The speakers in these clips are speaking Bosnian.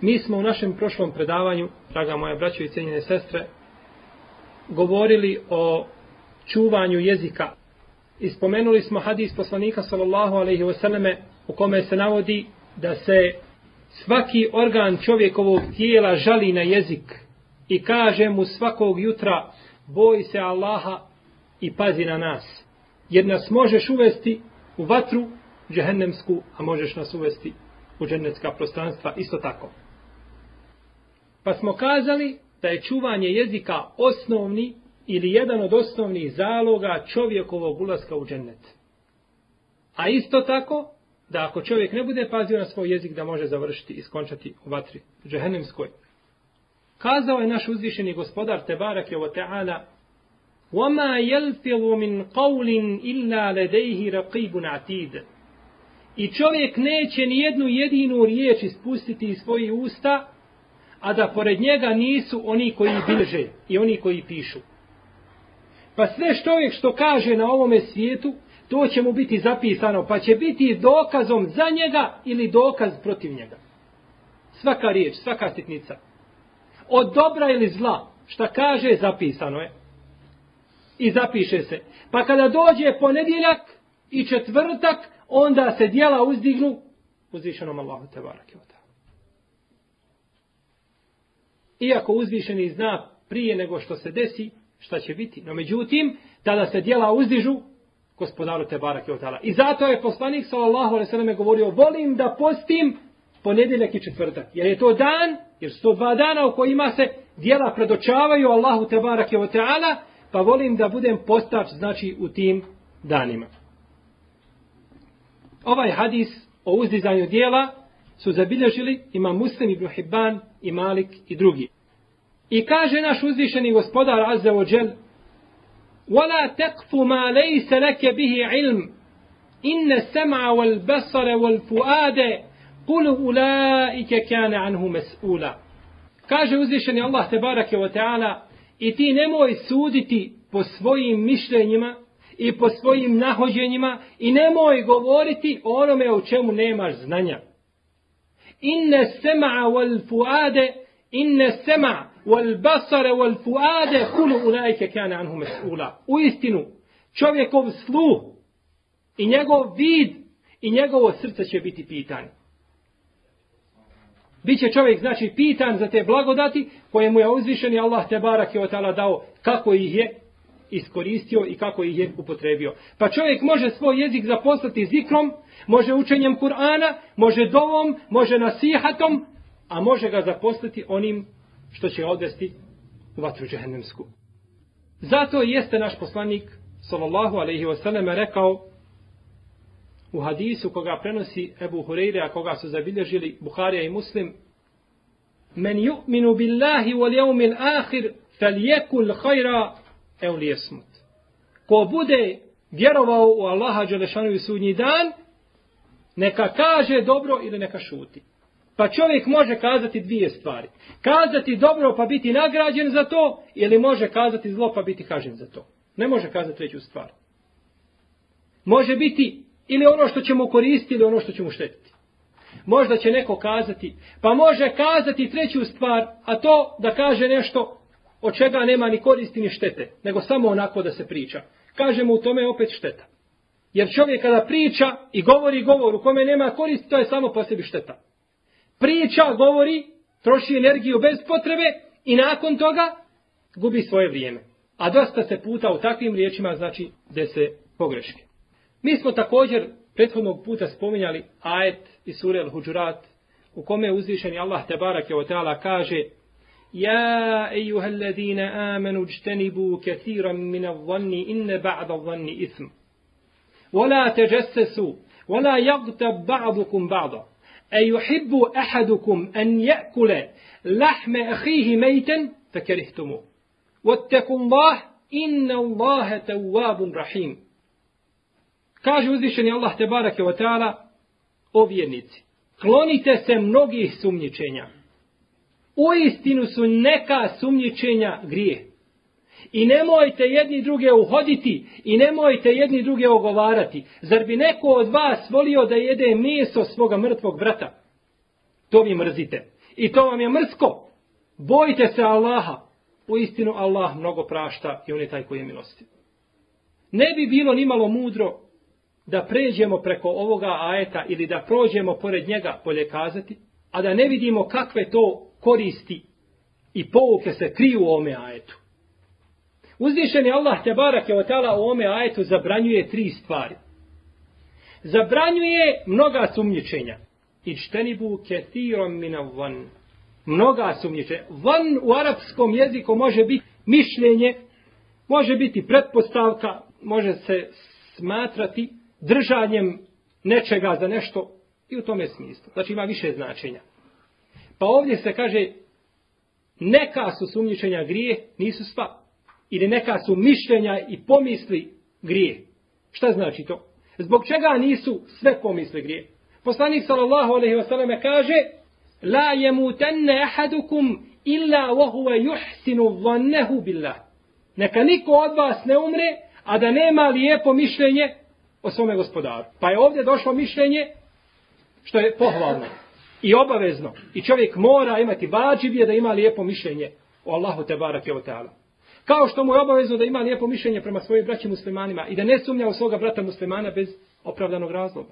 Mi smo u našem prošlom predavanju, draga moja braćo i cijenjene sestre, govorili o čuvanju jezika. I spomenuli smo hadis poslanika sallallahu alaihi wasallame u kome se navodi da se svaki organ čovjekovog tijela žali na jezik i kaže mu svakog jutra boj se Allaha i pazi na nas. Jer nas možeš uvesti u vatru džehennemsku, a možeš nas uvesti u džennetska prostranstva isto tako. Pa smo kazali da je čuvanje jezika osnovni ili jedan od osnovnih zaloga čovjekovog ulaska u džennet. A isto tako, da ako čovjek ne bude pazio na svoj jezik, da može završiti i skončati u vatri džehennemskoj. Kazao je naš uzvišeni gospodar Tebarak je o Teala وَمَا يَلْفِظُ مِنْ قَوْلٍ إِلَّا لَدَيْهِ رَقِيبٌ عَتِيدٌ I čovjek neće ni jednu jedinu riječ ispustiti iz svojih usta, a da pored njega nisu oni koji bilže i oni koji pišu. Pa sve što čovjek što kaže na ovome svijetu, to će mu biti zapisano, pa će biti dokazom za njega ili dokaz protiv njega. Svaka riječ, svaka sitnica. Od dobra ili zla, šta kaže, zapisano je. I zapiše se. Pa kada dođe ponedjeljak i četvrtak, onda se dijela uzdignu uzvišenom Allahu te barake od Iako uzvišeni zna prije nego što se desi, šta će biti. No međutim, tada se dijela uzdižu gospodaru te barake otala. I zato je poslanik sallallahu alaihi sallam govorio, volim da postim ponedjeljak i četvrtak. Jer je to dan, jer su to dva dana u kojima se dijela predočavaju Allahu te barake otala, pa volim da budem postač, znači, u tim danima. Ovaj hadis o uzdizanju dijela su zabilježili ima Muslim ibn Hibban i Malik i drugi. I kaže naš uzvišeni gospodar Azza wa Jal وَلَا تَقْفُ مَا لَيْسَ لَكَ بِهِ عِلْمٍ إِنَّ السَّمْعَ وَالْبَصَرَ وَالْفُؤَادَ قُلُ أُولَٰئِكَ كَانَ عَنْهُ مَسْئُولًا Kaže uzvišeni Allah te barake wa ta'ala i ti nemoj suditi po svojim mišljenjima i po svojim nahođenjima i nemoj govoriti o onome o čemu nemaš znanja. Inne sema wal fuade, inne sema wal basare wal fuade, kulu ulajke kane anhu mes'ula. U istinu, čovjekov sluh i njegov vid i njegovo srce će biti pitanje. Biće čovjek, znači, pitan za te blagodati koje mu je uzvišeni Allah te barak je dao kako ih je iskoristio i kako ih je upotrebio. Pa čovjek može svoj jezik zaposlati zikrom, može učenjem Kur'ana, može dovom, može nasihatom, a može ga zaposlati onim što će odvesti u vatru džehennemsku. Zato jeste naš poslanik, sallallahu alaihi wasallam, rekao u hadisu koga prenosi Ebu Hureyre, a koga su zabilježili Buharija i Muslim, Men yu'minu billahi wal yawmil akhir falyakul khayra evo smut. jesmut. Ko bude vjerovao u Allaha Đelešanu i sudnji dan, neka kaže dobro ili neka šuti. Pa čovjek može kazati dvije stvari. Kazati dobro pa biti nagrađen za to, ili može kazati zlo pa biti kažen za to. Ne može kazati treću stvar. Može biti ili ono što ćemo koristiti ili ono što ćemo štetiti. Možda će neko kazati, pa može kazati treću stvar, a to da kaže nešto od čega nema ni koristi ni štete, nego samo onako da se priča. Kažemo u tome opet šteta. Jer čovjek kada priča i govori govor u kome nema koristi, to je samo po sebi šteta. Priča, govori, troši energiju bez potrebe i nakon toga gubi svoje vrijeme. A dosta se puta u takvim riječima znači da se pogreške. Mi smo također prethodnog puta spominjali ajet iz sure Al-Huđurat u kome je uzvišeni Allah te barake teala kaže Ja ejuhel ladina amanu čtenibu kathiran min al-zanni inne ba'da al-zanni ism. Wala teđesesu, wala jagtab ba'dukum ba'da. E yuhibbu ahadukum an ya'kula lahma akhihi maytan fakarihtumu. Wattaqu Allah inna Allaha tawwabun rahim. Kaže uzvišeni Allah te barake wa ta'ala o vjernici. Klonite se mnogih sumnjičenja. U istinu su neka sumnjičenja grije. I nemojte jedni druge uhoditi i nemojte jedni druge ogovarati. Zar bi neko od vas volio da jede meso svoga mrtvog brata? To vi mrzite. I to vam je mrsko. Bojite se Allaha. U istinu Allah mnogo prašta i on je taj koji je milosti. Ne bi bilo nimalo mudro da pređemo preko ovoga ajeta ili da prođemo pored njega bolje kazati, a da ne vidimo kakve to koristi i pouke se kriju u ome ajetu. Uzvišeni Allah te barak je otala u ome ajetu zabranjuje tri stvari. Zabranjuje mnoga sumnjičenja. I čtenibu kethirom mina van. Mnoga sumnjičenja. Van u arapskom jeziku može biti mišljenje, može biti pretpostavka, može se smatrati držanjem nečega za nešto i u tome smislu. Znači ima više značenja. Pa ovdje se kaže neka su sumnjičenja grije, nisu sva. Ili neka su mišljenja i pomisli grije. Šta znači to? Zbog čega nisu sve pomisli grije? Poslanik sallallahu alejhi ve selleme kaže La yamutanna ahadukum illa wa huwa yuhsinu dhannahu billah. Neka niko od vas ne umre, a da nema lijepo mišljenje o svome gospodaru. Pa je ovdje došlo mišljenje što je pohvalno i obavezno. I čovjek mora imati vađibije da ima lijepo mišljenje o Allahu te barake o ta'ala. Kao što mu je obavezno da ima lijepo mišljenje prema svojim braćim muslimanima i da ne sumnja u svoga brata muslimana bez opravdanog razloga.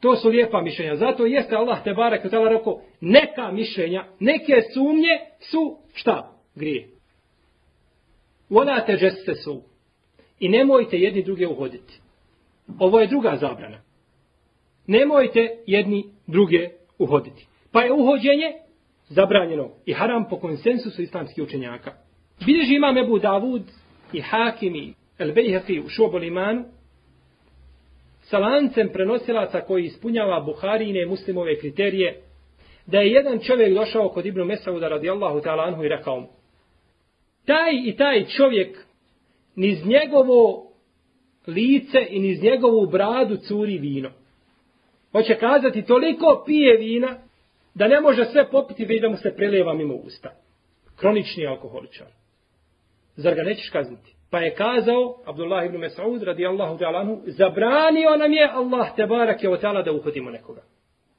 To su lijepa mišljenja. Zato jeste Allah te barek i ta'ala rekao neka mišljenja, neke sumnje su šta? Grije. Ona te su. I nemojte jedni druge uhoditi. Ovo je druga zabrana. Nemojte jedni druge uhoditi. Pa je uhođenje zabranjeno i haram po konsensusu islamskih učenjaka. Bilježi imam Ebu Davud i Hakimi El Bejhefi u Šobol imanu sa lancem prenosilaca koji ispunjava Buharine muslimove kriterije da je jedan čovjek došao kod Ibnu Mesauda radijallahu ta'ala anhu i rekao mu taj i taj čovjek niz njegovo lice i niz njegovu bradu curi vino. Hoće kazati, toliko pije vina, da ne može sve popiti, već da mu se preleva mimo usta. Kronični alkoholičar. Zar ga nećeš kazniti? Pa je kazao, Abdullah ibn Mes'ud, radijallahu ta'alanu, zabranio nam je Allah te barak je otala da uhodimo nekoga.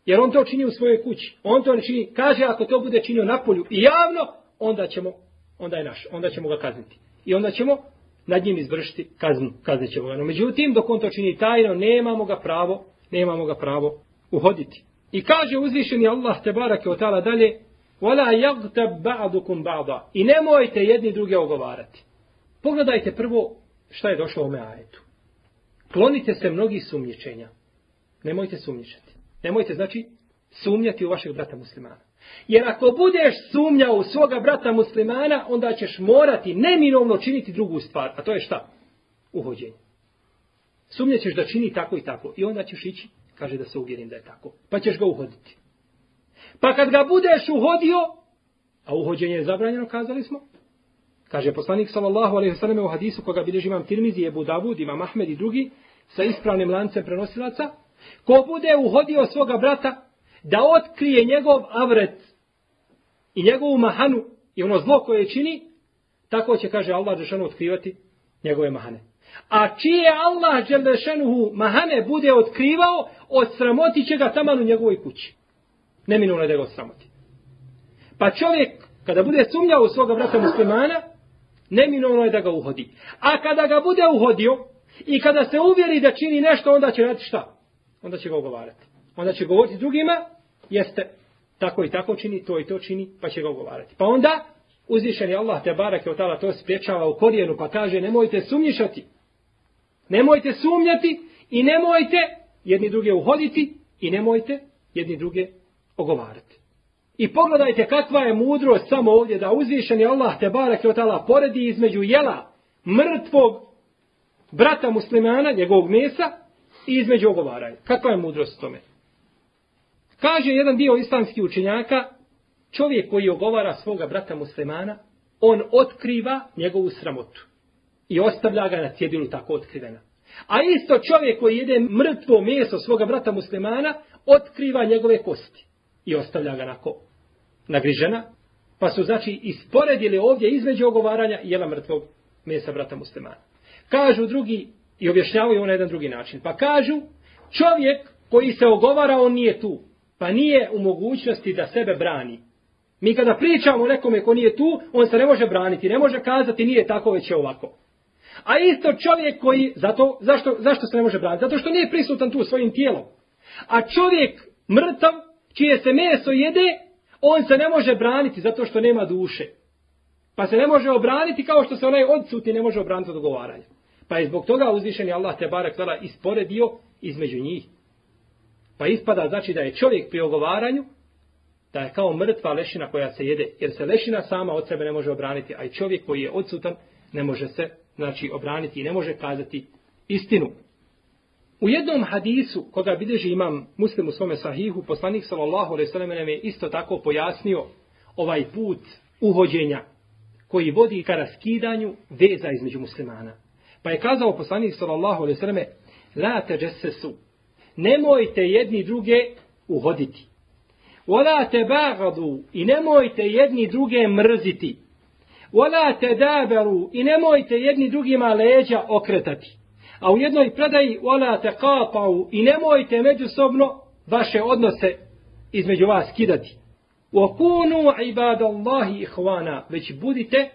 Jer on to čini u svojoj kući. On to čini, kaže, ako to bude činio na polju i javno, onda ćemo, onda je naš, onda ćemo ga kazniti. I onda ćemo nad njim izvršiti kaznu, kaznit ćemo ga. No, međutim, dok on to čini tajno, nemamo ga pravo, nemamo ga pravo uhoditi. I kaže uzvišeni Allah te barake od tala dalje, وَلَا yagtab ba'dukum ba'da. I nemojte jedni druge ogovarati. Pogledajte prvo šta je došlo u ome ajetu. Klonite se mnogi sumnjičenja. Nemojte sumnjičati. Nemojte, znači, sumnjati u vašeg brata muslimana. Jer ako budeš sumnjao u svoga brata muslimana, onda ćeš morati neminovno činiti drugu stvar. A to je šta? Uhođenje. Sumnjaćeš da čini tako i tako. I onda ćeš ići, kaže da se uvjerim da je tako. Pa ćeš ga uhoditi. Pa kad ga budeš uhodio, a uhođenje je zabranjeno, kazali smo, kaže poslanik sallallahu alaihi sallam u hadisu koga bilježi imam Tirmizi, Ebu Davud, imam Ahmed i drugi, sa ispravnim lancem prenosilaca, ko bude uhodio svoga brata, da otkrije njegov avret i njegovu mahanu i ono zlo koje čini, tako će, kaže Allah, Đelešanu otkrivati njegove mahane. A čije Allah Đelešanu mahane bude otkrivao, od sramoti će ga taman u njegovoj kući. Neminulo je da ga odsramoti. Pa čovjek, kada bude sumnjao u svoga brata muslimana, neminulo je da ga uhodi. A kada ga bude uhodio, i kada se uvjeri da čini nešto, onda će raditi šta? Onda će ga ogovarati. Onda će govoriti drugima, jeste, tako i tako čini, to i to čini, pa će ga ogovarati. Pa onda, uzvišeni Allah te barak je od to spriječava u korijenu, pa kaže, nemojte sumnjišati. Nemojte sumnjati i nemojte jedni druge uhoditi i nemojte jedni druge ogovarati. I pogledajte kakva je mudrost samo ovdje da uzvišeni Allah te barak je otala poredi između jela mrtvog brata muslimana, njegovog mesa i između ogovaranja. Kakva je mudrost tome? Kaže jedan dio islamskih učenjaka, čovjek koji ogovara svoga brata muslimana, on otkriva njegovu sramotu. I ostavlja ga na cjedilu tako otkrivena. A isto čovjek koji jede mrtvo meso svoga brata muslimana, otkriva njegove kosti. I ostavlja ga nako? Nagrižena. Pa su znači isporedili ovdje između ogovaranja i jela mrtvog mesa brata muslimana. Kažu drugi i objašnjavaju na jedan drugi način. Pa kažu, čovjek koji se ogovara, on nije tu pa nije u mogućnosti da sebe brani. Mi kada pričamo o nekome ko nije tu, on se ne može braniti, ne može kazati nije tako, već je ovako. A isto čovjek koji, zato, zašto, zašto se ne može braniti? Zato što nije prisutan tu svojim tijelom. A čovjek mrtav, čije se meso jede, on se ne može braniti zato što nema duše. Pa se ne može obraniti kao što se onaj odsutni ne može obraniti od ogovaranja. Pa je zbog toga uzvišeni Allah te barek tada isporedio između njih. Pa ispada znači da je čovjek pri ogovaranju, da je kao mrtva lešina koja se jede, jer se lešina sama od sebe ne može obraniti, a i čovjek koji je odsutan ne može se znači, obraniti i ne može kazati istinu. U jednom hadisu, koga bideži imam muslim u svome sahihu, poslanik sallallahu alaihi sallam nam je isto tako pojasnio ovaj put uhođenja koji vodi ka raskidanju veza između muslimana. Pa je kazao poslanik sallallahu alaihi sallam la teđesesu, nemojte jedni druge uhoditi. Ola te bagadu i nemojte jedni druge mrziti. Wala te daberu i nemojte jedni drugima leđa okretati. A u jednoj predaji wala te kapau i nemojte međusobno vaše odnose između vas kidati. Wa kunu ibadallahi ihwana, već budite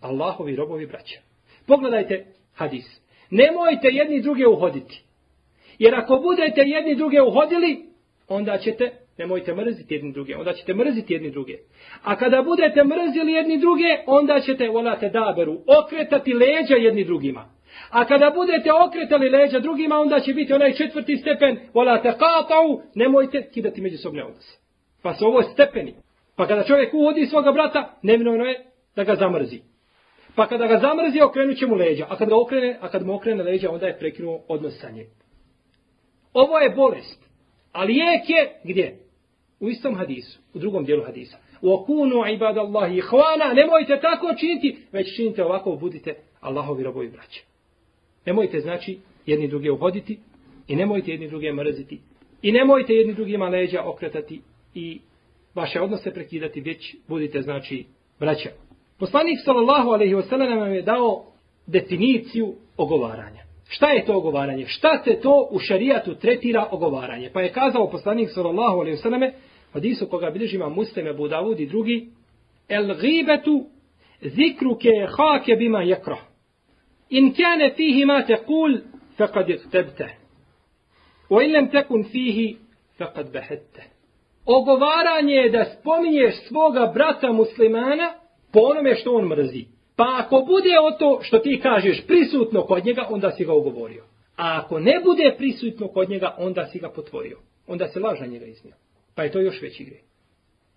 Allahovi robovi braća. Pogledajte hadis. Nemojte jedni druge uhoditi. Jer ako budete jedni druge uhodili, onda ćete, nemojte mrziti jedni druge, onda ćete mrziti jedni druge. A kada budete mrzili jedni druge, onda ćete, volate daberu, okretati leđa jedni drugima. A kada budete okretali leđa drugima, onda će biti onaj četvrti stepen, volate katau, nemojte kidati međusobne odnose. Pa su ovo stepeni. Pa kada čovjek uvodi svoga brata, nevinovno je da ga zamrzi. Pa kada ga zamrzi, okrenut će mu leđa. A kada, ga okrene, a kada mu okrene leđa, onda je prekinuo odnos sa njim. Ovo je bolest. Ali lijek je gdje? U istom hadisu, u drugom dijelu hadisa. U okunu ibadallahi Allahi nemojte tako činiti, već činite ovako, budite Allahovi robovi braće. Nemojte znači jedni druge uhoditi i nemojte jedni druge mrziti. I nemojte jedni drugima leđa okretati i vaše odnose prekidati, već budite znači braća. Poslanik sallallahu alaihi wasallam nam je dao definiciju ogovaranja. Šta je to ogovaranje? Šta se to u šarijatu tretira ogovaranje? Pa je kazao poslanik sallallahu alejhi ve selleme, hadisu koga bilježi ima Muslim Abu i drugi, el gibetu zikru ke hake bima yakrah. In kana fihi ma taqul faqad iqtabta. Wa in lam takun fihi faqad behette. Ogovaranje je da spominješ svoga brata muslimana po onome što on mrzi. Pa ako bude o to što ti kažeš prisutno kod njega, onda si ga ugovorio. A ako ne bude prisutno kod njega, onda si ga potvorio. Onda se laža njega iznio. Pa je to još veći grijeh.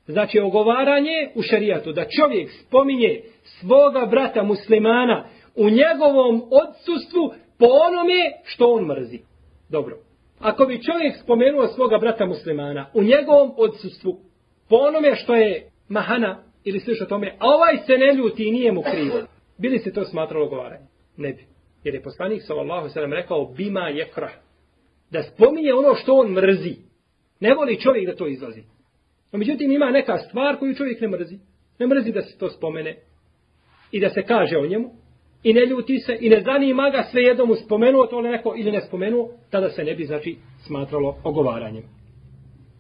Znači, ogovaranje u šarijatu, da čovjek spominje svoga brata muslimana u njegovom odsustvu po onome što on mrzi. Dobro. Ako bi čovjek spomenuo svoga brata muslimana u njegovom odsustvu po onome što je mahana ili sliš o tome, a ovaj se ne ljuti i nije mu krivo. Bili se to smatralo govaranje? Ne bi. Jer je poslanik sallallahu sallam rekao bima je krah. Da spominje ono što on mrzi. Ne voli čovjek da to izlazi. No, međutim, ima neka stvar koju čovjek ne mrzi. Ne mrzi da se to spomene i da se kaže o njemu i ne ljuti se i ne zanima ga sve jednom spomenuo to neko ili ne spomenuo, tada se ne bi znači smatralo ogovaranjem.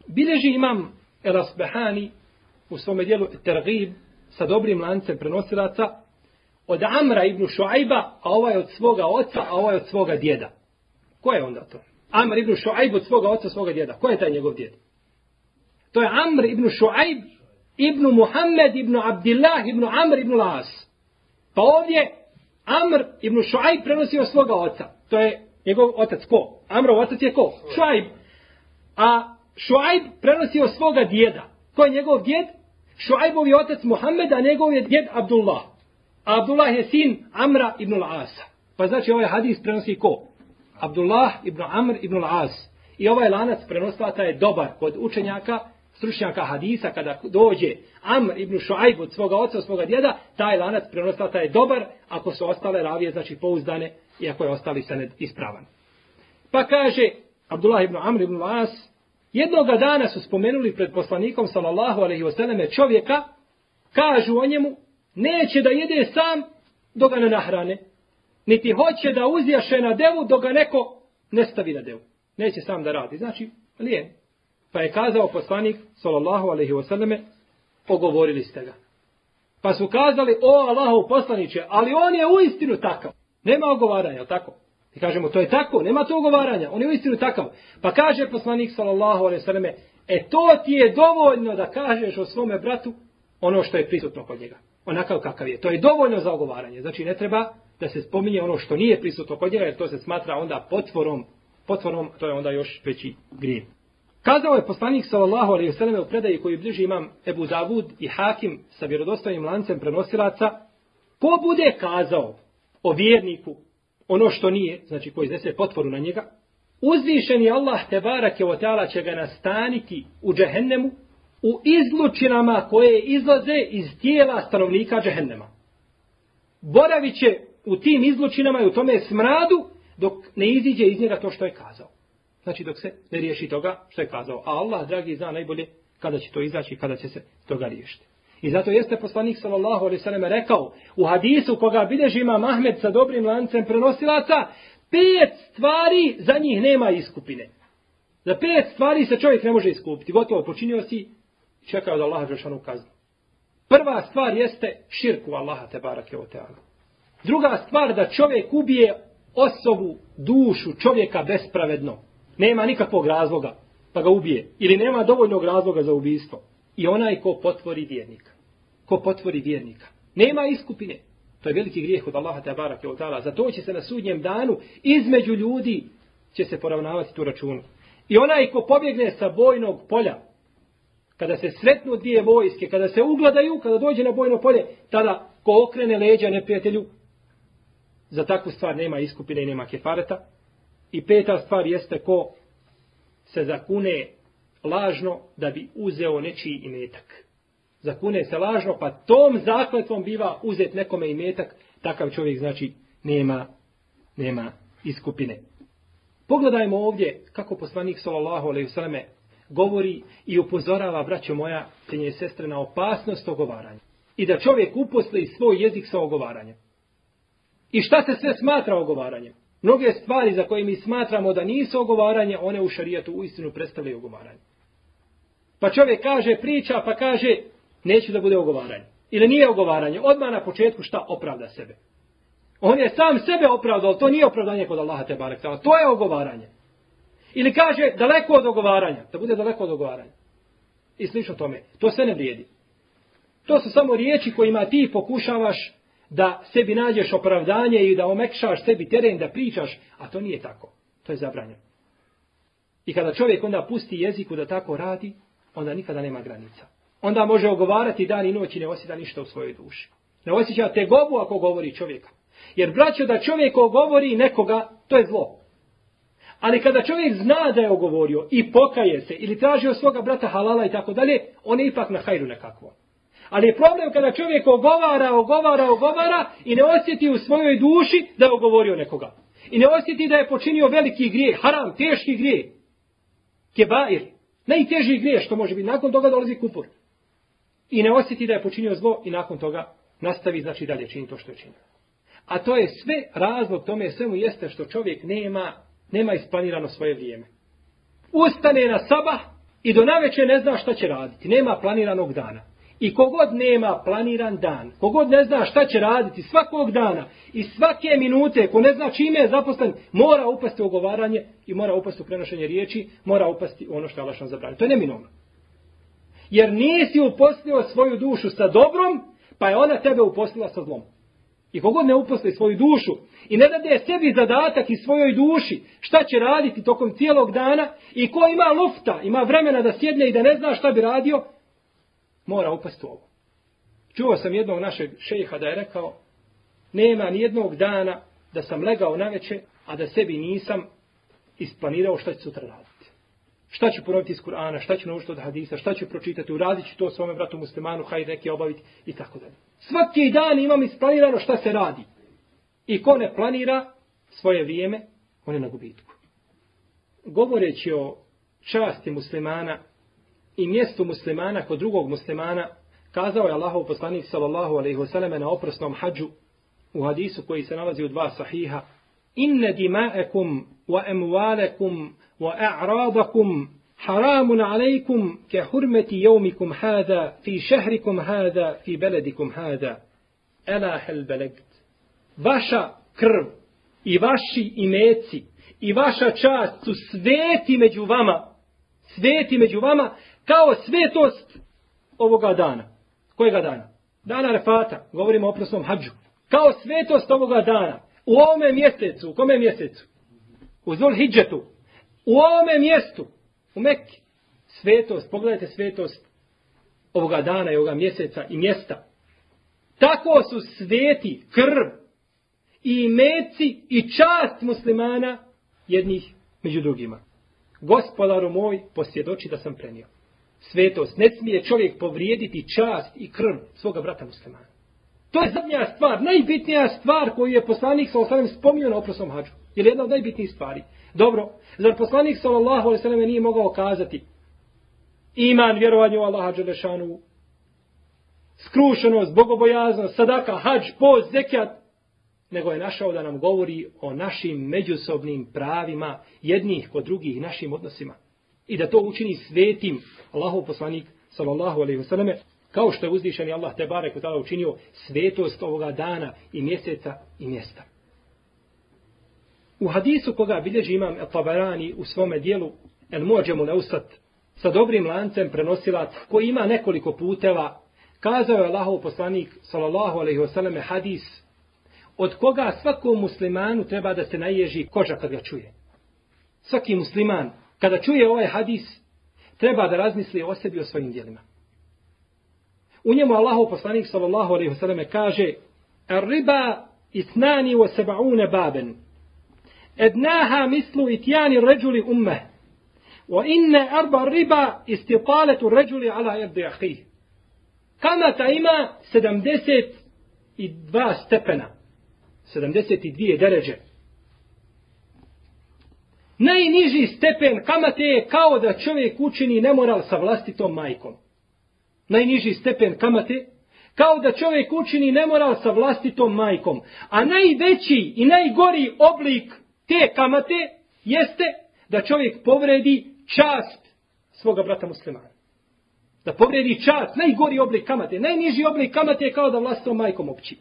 Bileži imam El Asbehani u svome dijelu Tergib sa dobrim lancem prenosilaca od Amra ibn Šuajba, a ovaj od svoga oca, a ovaj od svoga djeda. Ko je onda to? Amr ibn Šuajb od svoga oca, svoga djeda. Ko je taj njegov djed? To je Amr ibn Šuajb ibn Muhammed ibn Abdillah ibn Amr ibn Las. Pa ovdje Amr ibn Šuajb prenosi od svoga oca. To je njegov otac ko? Amrov otac je ko? Šuajb. A Šuajb prenosi od svoga djeda. Ko je njegov djed? Šuajbov je otac Muhammed, a njegov je djed Abdullah. A Abdullah je sin Amra ibn Al-Asa. Pa znači ovaj hadis prenosi ko? Abdullah ibn Amr ibn Al-As. I ovaj lanac prenoslata je dobar kod učenjaka, stručnjaka hadisa, kada dođe Amr ibn Šuajb od svoga oca, od svoga djeda, taj lanac prenoslata je dobar, ako su ostale ravije, znači pouzdane, i ako je ostali saned ispravan. Pa kaže Abdullah ibn Amr ibn Al-As, jednoga dana su spomenuli pred poslanikom, sallallahu alaihi wasallam, čovjeka, kažu o njemu, neće da jede sam dok ga ne nahrane. Niti hoće da uzješe na devu dok ga neko ne stavi na devu. Neće sam da radi. Znači, lijen. Pa je kazao poslanik, sallallahu alaihi wasallame, pogovorili ste ga. Pa su kazali, o Allahov poslaniće, ali on je uistinu takav. Nema ogovaranja, tako? I kažemo, to je tako, nema to ogovaranja, on je uistinu takav. Pa kaže poslanik, sallallahu alaihi wasallame, e to ti je dovoljno da kažeš o svome bratu ono što je prisutno kod njega onakav kakav je. To je dovoljno za ogovaranje. Znači ne treba da se spominje ono što nije prisutno kod njega, jer to se smatra onda potvorom, potvorom, to je onda još veći grije. Kazao je poslanik sallallahu alejhi ve selleme u predaji koju bliži imam Ebu Davud i Hakim sa vjerodostojnim lancem prenosilaca, ko bude kazao o vjerniku ono što nije, znači ko iznese potvoru na njega, uzvišeni Allah te barake o teala će ga nastaniti u džehennemu u izlučinama koje izlaze iz tijela stanovnika džehennema. Boravit će u tim izlučinama i u tome smradu dok ne iziđe iz njega to što je kazao. Znači dok se ne riješi toga što je kazao. A Allah, dragi, zna najbolje kada će to izaći i kada će se toga riješiti. I zato jeste poslanik sallallahu alejhi ve selleme rekao u hadisu koga bilježi ima Mahmed sa dobrim lancem prenosilaca, pet stvari za njih nema iskupine. Za pet stvari se čovjek ne može iskupiti. Gotovo počinio si čekao da Allah Žešanu kaznu. Prva stvar jeste širku Allaha te barake o teala. Druga stvar da čovjek ubije osobu, dušu čovjeka bespravedno. Nema nikakvog razloga pa ga ubije. Ili nema dovoljnog razloga za ubijstvo. I onaj ko potvori vjernika. Ko potvori vjernika. Nema iskupine. To je veliki grijeh od Allaha te barake od tala. Zato će se na sudnjem danu između ljudi će se poravnavati tu računu. I onaj ko pobjegne sa bojnog polja, kada se sretnu dvije vojske, kada se ugladaju, kada dođe na bojno polje, tada ko okrene leđa neprijatelju, za takvu stvar nema iskupine i nema kefareta. I peta stvar jeste ko se zakune lažno da bi uzeo nečiji imetak. Zakune se lažno, pa tom zakletvom biva uzet nekome imetak, takav čovjek znači nema, nema iskupine. Pogledajmo ovdje kako poslanik sallallahu alejhi ve selleme govori i upozorava, braćo moja, cijenje sestre, na opasnost ogovaranja. I da čovjek uposli svoj jezik sa ogovaranjem. I šta se sve smatra ogovaranjem? Mnoge stvari za koje mi smatramo da nisu ogovaranje, one u šarijetu u istinu predstavljaju ogovaranje. Pa čovjek kaže, priča, pa kaže, neću da bude ogovaranje. Ili nije ogovaranje. Odmah na početku šta opravda sebe. On je sam sebe opravdao, to nije opravdanje kod Allaha te barek. To je ogovaranje. Ili kaže daleko od ogovaranja. Da bude daleko od ogovaranja. I slično tome. To sve ne vrijedi. To su samo riječi kojima ti pokušavaš da sebi nađeš opravdanje i da omekšaš sebi teren da pričaš, a to nije tako. To je zabranjeno. I kada čovjek onda pusti jeziku da tako radi, onda nikada nema granica. Onda može ogovarati dan i noć i ne osjeća ništa u svojoj duši. Ne osjeća tegobu ako govori čovjeka. Jer braćo da čovjek ogovori nekoga, to je zlo. Ali kada čovjek zna da je ogovorio i pokaje se ili traži od svoga brata halala i tako dalje, on je ipak na hajru nekakvo. Ali je problem kada čovjek ogovara, ogovara, ogovara i ne osjeti u svojoj duši da je ogovorio nekoga. I ne osjeti da je počinio veliki grijeh, haram, teški grijeh. Kebair. Najteži grijeh što može biti. Nakon toga dolazi kupur. I ne osjeti da je počinio zlo i nakon toga nastavi, znači dalje čini to što je činio. A to je sve razlog tome svemu jeste što čovjek nema, nema isplanirano svoje vrijeme. Ustane na sabah i do naveče ne zna šta će raditi. Nema planiranog dana. I kogod nema planiran dan, kogod ne zna šta će raditi svakog dana i svake minute, ko ne zna čime je zaposlen, mora upasti u ogovaranje i mora upasti u prenošenje riječi, mora upasti ono što je Allah zabranio. To je neminovno. Jer nisi uposlio svoju dušu sa dobrom, pa je ona tebe uposlila sa zlom. I kogod ne uposli svoju dušu i ne dade sebi zadatak i svojoj duši šta će raditi tokom cijelog dana i ko ima lufta, ima vremena da sjedne i da ne zna šta bi radio, mora upasti u ovo. Čuo sam jednog našeg šeha da je rekao, nema ni jednog dana da sam legao na veče, a da sebi nisam isplanirao šta ću sutra raditi. Šta ću ponoviti iz Kur'ana, šta ću naučiti od hadisa, šta ću pročitati, uradit ću to svome bratu muslimanu, hajde neki obaviti i tako dalje. Svaki dan imam isplanirano šta se radi. I ko ne planira svoje vrijeme, on je na gubitku. Govoreći o časti muslimana i mjestu muslimana kod drugog muslimana, kazao je Allahov poslanik sallallahu alaihi wasallam na oprosnom hađu u hadisu koji se nalazi u dva sahiha. Inne dima'ekum wa emwalekum wa a'radakum haramun alaikum ke hurmeti jevmikum hada fi šehrikum hada fi beledikum hada. Ela hel belegt. Vaša krv i vaši imeci i vaša čast su sveti među vama sveti među vama kao svetost ovoga dana. Kojega dana? Dana Refata. Govorimo o oprosnom hađu. Kao svetost ovoga dana. U ovome mjesecu. U kome mjesecu? U Zul Hidžetu. U ovome mjestu. U Mekki. Svetost. Pogledajte svetost ovoga dana i ovoga mjeseca i mjesta. Tako su sveti krv i meci i čast muslimana jednih među drugima. Gospodaru moj, posvjedoči da sam prenio svetost. Ne smije čovjek povrijediti čast i krv svoga brata muslimana. To je zadnja stvar, najbitnija stvar koju je poslanik s.a.v. spominio na oprosom hađu. Je jedna od najbitnijih stvari. Dobro, zar poslanik sallallahu nije mogao kazati iman, vjerovanje u Allaha Đelešanu, skrušenost, bogobojaznost, sadaka, hađ, post, zekijat, nego je našao da nam govori o našim međusobnim pravima jednih kod drugih našim odnosima i da to učini svetim Allahov poslanik sallallahu alejhi ve selleme kao što je uzdišeni Allah te barek u učinio svetost ovoga dana i mjeseca i mjesta. U hadisu koga bilježi imam Tabarani u svome dijelu El Mođemu Leusat sa dobrim lancem prenosilac koji ima nekoliko puteva kazao je Allahov poslanik sallallahu alejhi ve selleme hadis od koga svakom muslimanu treba da se naježi koža kad ga čuje. Svaki musliman kada čuje ovaj hadis, treba da razmisli o sebi o svojim dijelima. U njemu Allahu poslanik sallallahu alejhi ve selleme kaže: "Ar-riba ithnani wa sab'una baban. Adnaha mislu ityani rajuli ummah. Wa inna arba riba istitalatu ar-rajuli ala yadi akhihi." Kamata ima 72 stepena. 72 deređe. Najniži stepen kamate je kao da čovjek učini nemoral sa vlastitom majkom. Najniži stepen kamate kao da čovjek učini nemoral sa vlastitom majkom. A najveći i najgori oblik te kamate jeste da čovjek povredi čast svoga brata muslimana. Da povredi čast, najgori oblik kamate. Najniži oblik kamate je kao da vlastitom majkom opći.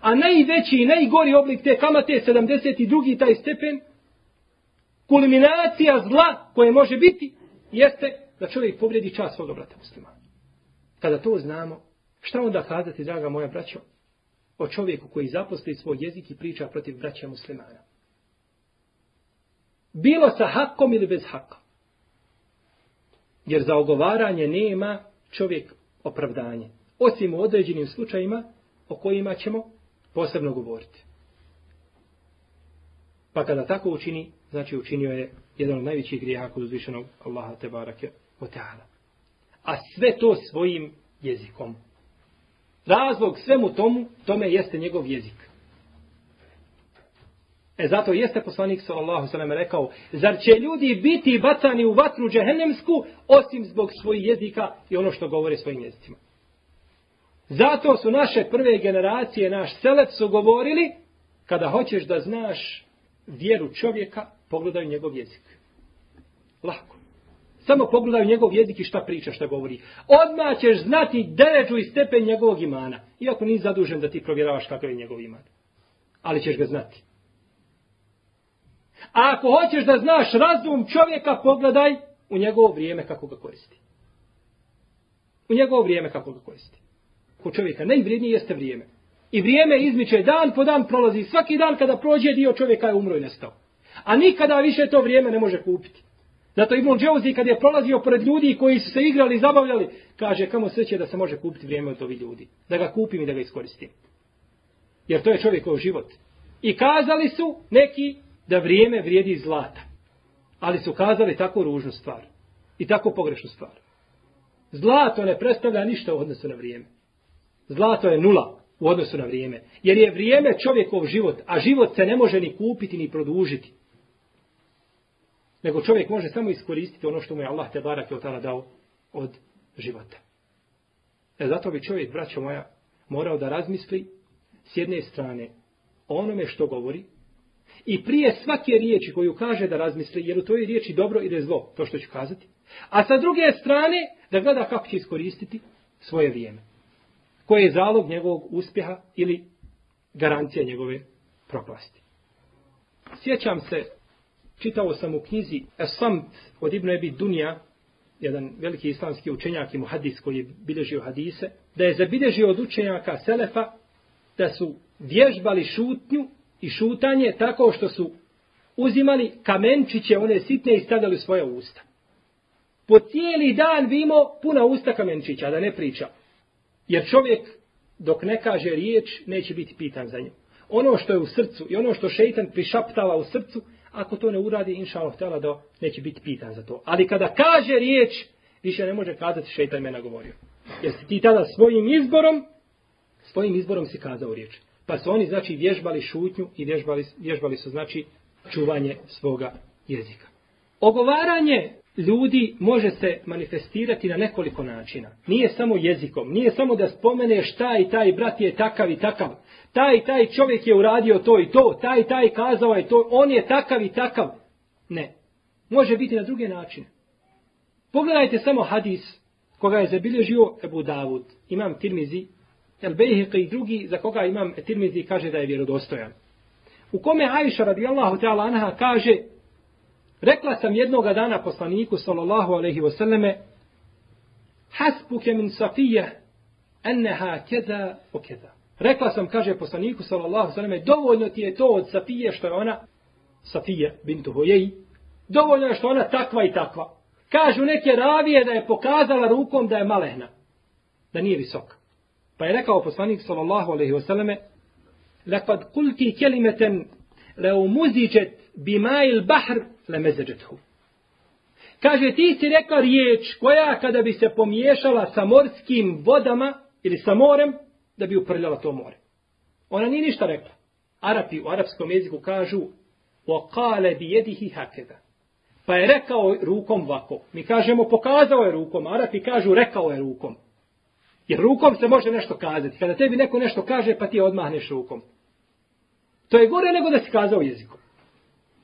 A najveći i najgori oblik te kamate je 72. taj stepen kulminacija zla koje može biti, jeste da čovjek povredi čas svoga brata muslima. Kada to znamo, šta onda kazati, draga moja braćo, o čovjeku koji zaposli svoj jezik i priča protiv braća muslimana? Bilo sa hakom ili bez haka. Jer za ogovaranje nema čovjek opravdanje. Osim u određenim slučajima o kojima ćemo posebno govoriti. Pa kada tako učini, znači učinio je jedan od najvećih grijeha kod uzvišenog Allaha te barake o teala. A sve to svojim jezikom. Razlog svemu tomu, tome jeste njegov jezik. E zato jeste poslanik sallallahu sallam rekao, zar će ljudi biti bacani u vatru džehennemsku, osim zbog svojih jezika i ono što govore svojim jezicima. Zato su naše prve generacije, naš selec su govorili, kada hoćeš da znaš vjeru čovjeka, pogledaj njegov jezik. Lako. Samo pogledaju njegov jezik i šta priča, šta govori. Odmah ćeš znati deređu i stepen njegovog imana. Iako nisi zadužen da ti provjeravaš kakav je njegov iman. Ali ćeš ga znati. A ako hoćeš da znaš razum čovjeka, pogledaj u njegovo vrijeme kako ga koristi. U njegovo vrijeme kako ga koristi. Ko čovjeka najvrijednije jeste vrijeme. I vrijeme izmiče, dan po dan prolazi. Svaki dan kada prođe dio čovjeka je umro i nestao. A nikada više to vrijeme ne može kupiti. Zato Ibn Džauzi kad je prolazio pored ljudi koji su se igrali i zabavljali, kaže kamo sreće da se može kupiti vrijeme od ovih ljudi. Da ga kupim i da ga iskoristim. Jer to je čovjekov život. I kazali su neki da vrijeme vrijedi zlata. Ali su kazali tako ružnu stvar. I tako pogrešnu stvar. Zlato ne predstavlja ništa u odnosu na vrijeme. Zlato je nula u odnosu na vrijeme. Jer je vrijeme čovjekov život, a život se ne može ni kupiti ni produžiti. Nego čovjek može samo iskoristiti ono što mu je Allah te barak je otala dao od života. E zato bi čovjek, braćo moja, morao da razmisli s jedne strane o onome što govori i prije svake riječi koju kaže da razmisli, jer u toj riječi dobro ili zlo, to što ću kazati. A sa druge strane, da gleda kako će iskoristiti svoje vrijeme. Koje je zalog njegovog uspjeha ili garancija njegove propasti. Sjećam se, čitao sam u knjizi Esamt od Ibn Ebi Dunja, jedan veliki islamski učenjak i muhadis koji je bilježio hadise, da je zabilježio od učenjaka Selefa da su vježbali šutnju i šutanje tako što su uzimali kamenčiće, one sitne i stavljali u svoje usta. Po cijeli dan bi imao puna usta kamenčića, da ne priča. Jer čovjek, dok ne kaže riječ, neće biti pitan za nju. Ono što je u srcu i ono što šeitan prišaptava u srcu, ako to ne uradi, inša Allah htjela da neće biti pitan za to. Ali kada kaže riječ, više ne može kazati šeitan me nagovorio. Jer si ti tada svojim izborom, svojim izborom si kazao riječ. Pa su oni, znači, vježbali šutnju i vježbali, vježbali su, znači, čuvanje svoga jezika. Ogovaranje ljudi može se manifestirati na nekoliko načina. Nije samo jezikom, nije samo da spomeneš taj i taj brat je takav i takav. Taj taj čovjek je uradio to i to, taj taj kazao je to, on je takav i takav. Ne. Može biti na druge načine. Pogledajte samo hadis koga je zabilježio Ebu Davud, imam Tirmizi, El Bejheqi i drugi za koga imam Tirmizi kaže da je vjerodostojan. U kome Aisha radijallahu ta'ala anha kaže rekla sam jednoga dana poslaniku sallallahu alaihi wasallame hasbuke min safije enneha keda o keda. Rekla sam, kaže poslaniku sallallahu alaihi wasallame dovoljno ti je to od Safije što je ona Safije bintu Hojeji dovoljno je što ona takva i takva. Kažu neke ravije da je pokazala rukom da je malehna. Da nije visoka. Pa je rekao poslanik sallallahu alejhi ve selleme: "Laqad qulti kalimatan law muzijat bima'il bahr mezeđethu. Kaže ti si rekla riječ koja kada bi se pomiješala sa morskim vodama ili sa morem da bi uprljala to more. Ona nije ništa rekla. Arapi u arapskom jeziku kažu wa qala bi yadihi. Pa je rekao rukom vako. Mi kažemo pokazao je rukom, Arapi kažu rekao je rukom. Jer rukom se može nešto kazati. Kada tebi neko nešto kaže, pa ti odmahneš rukom. To je gore nego da si kazao jezikom.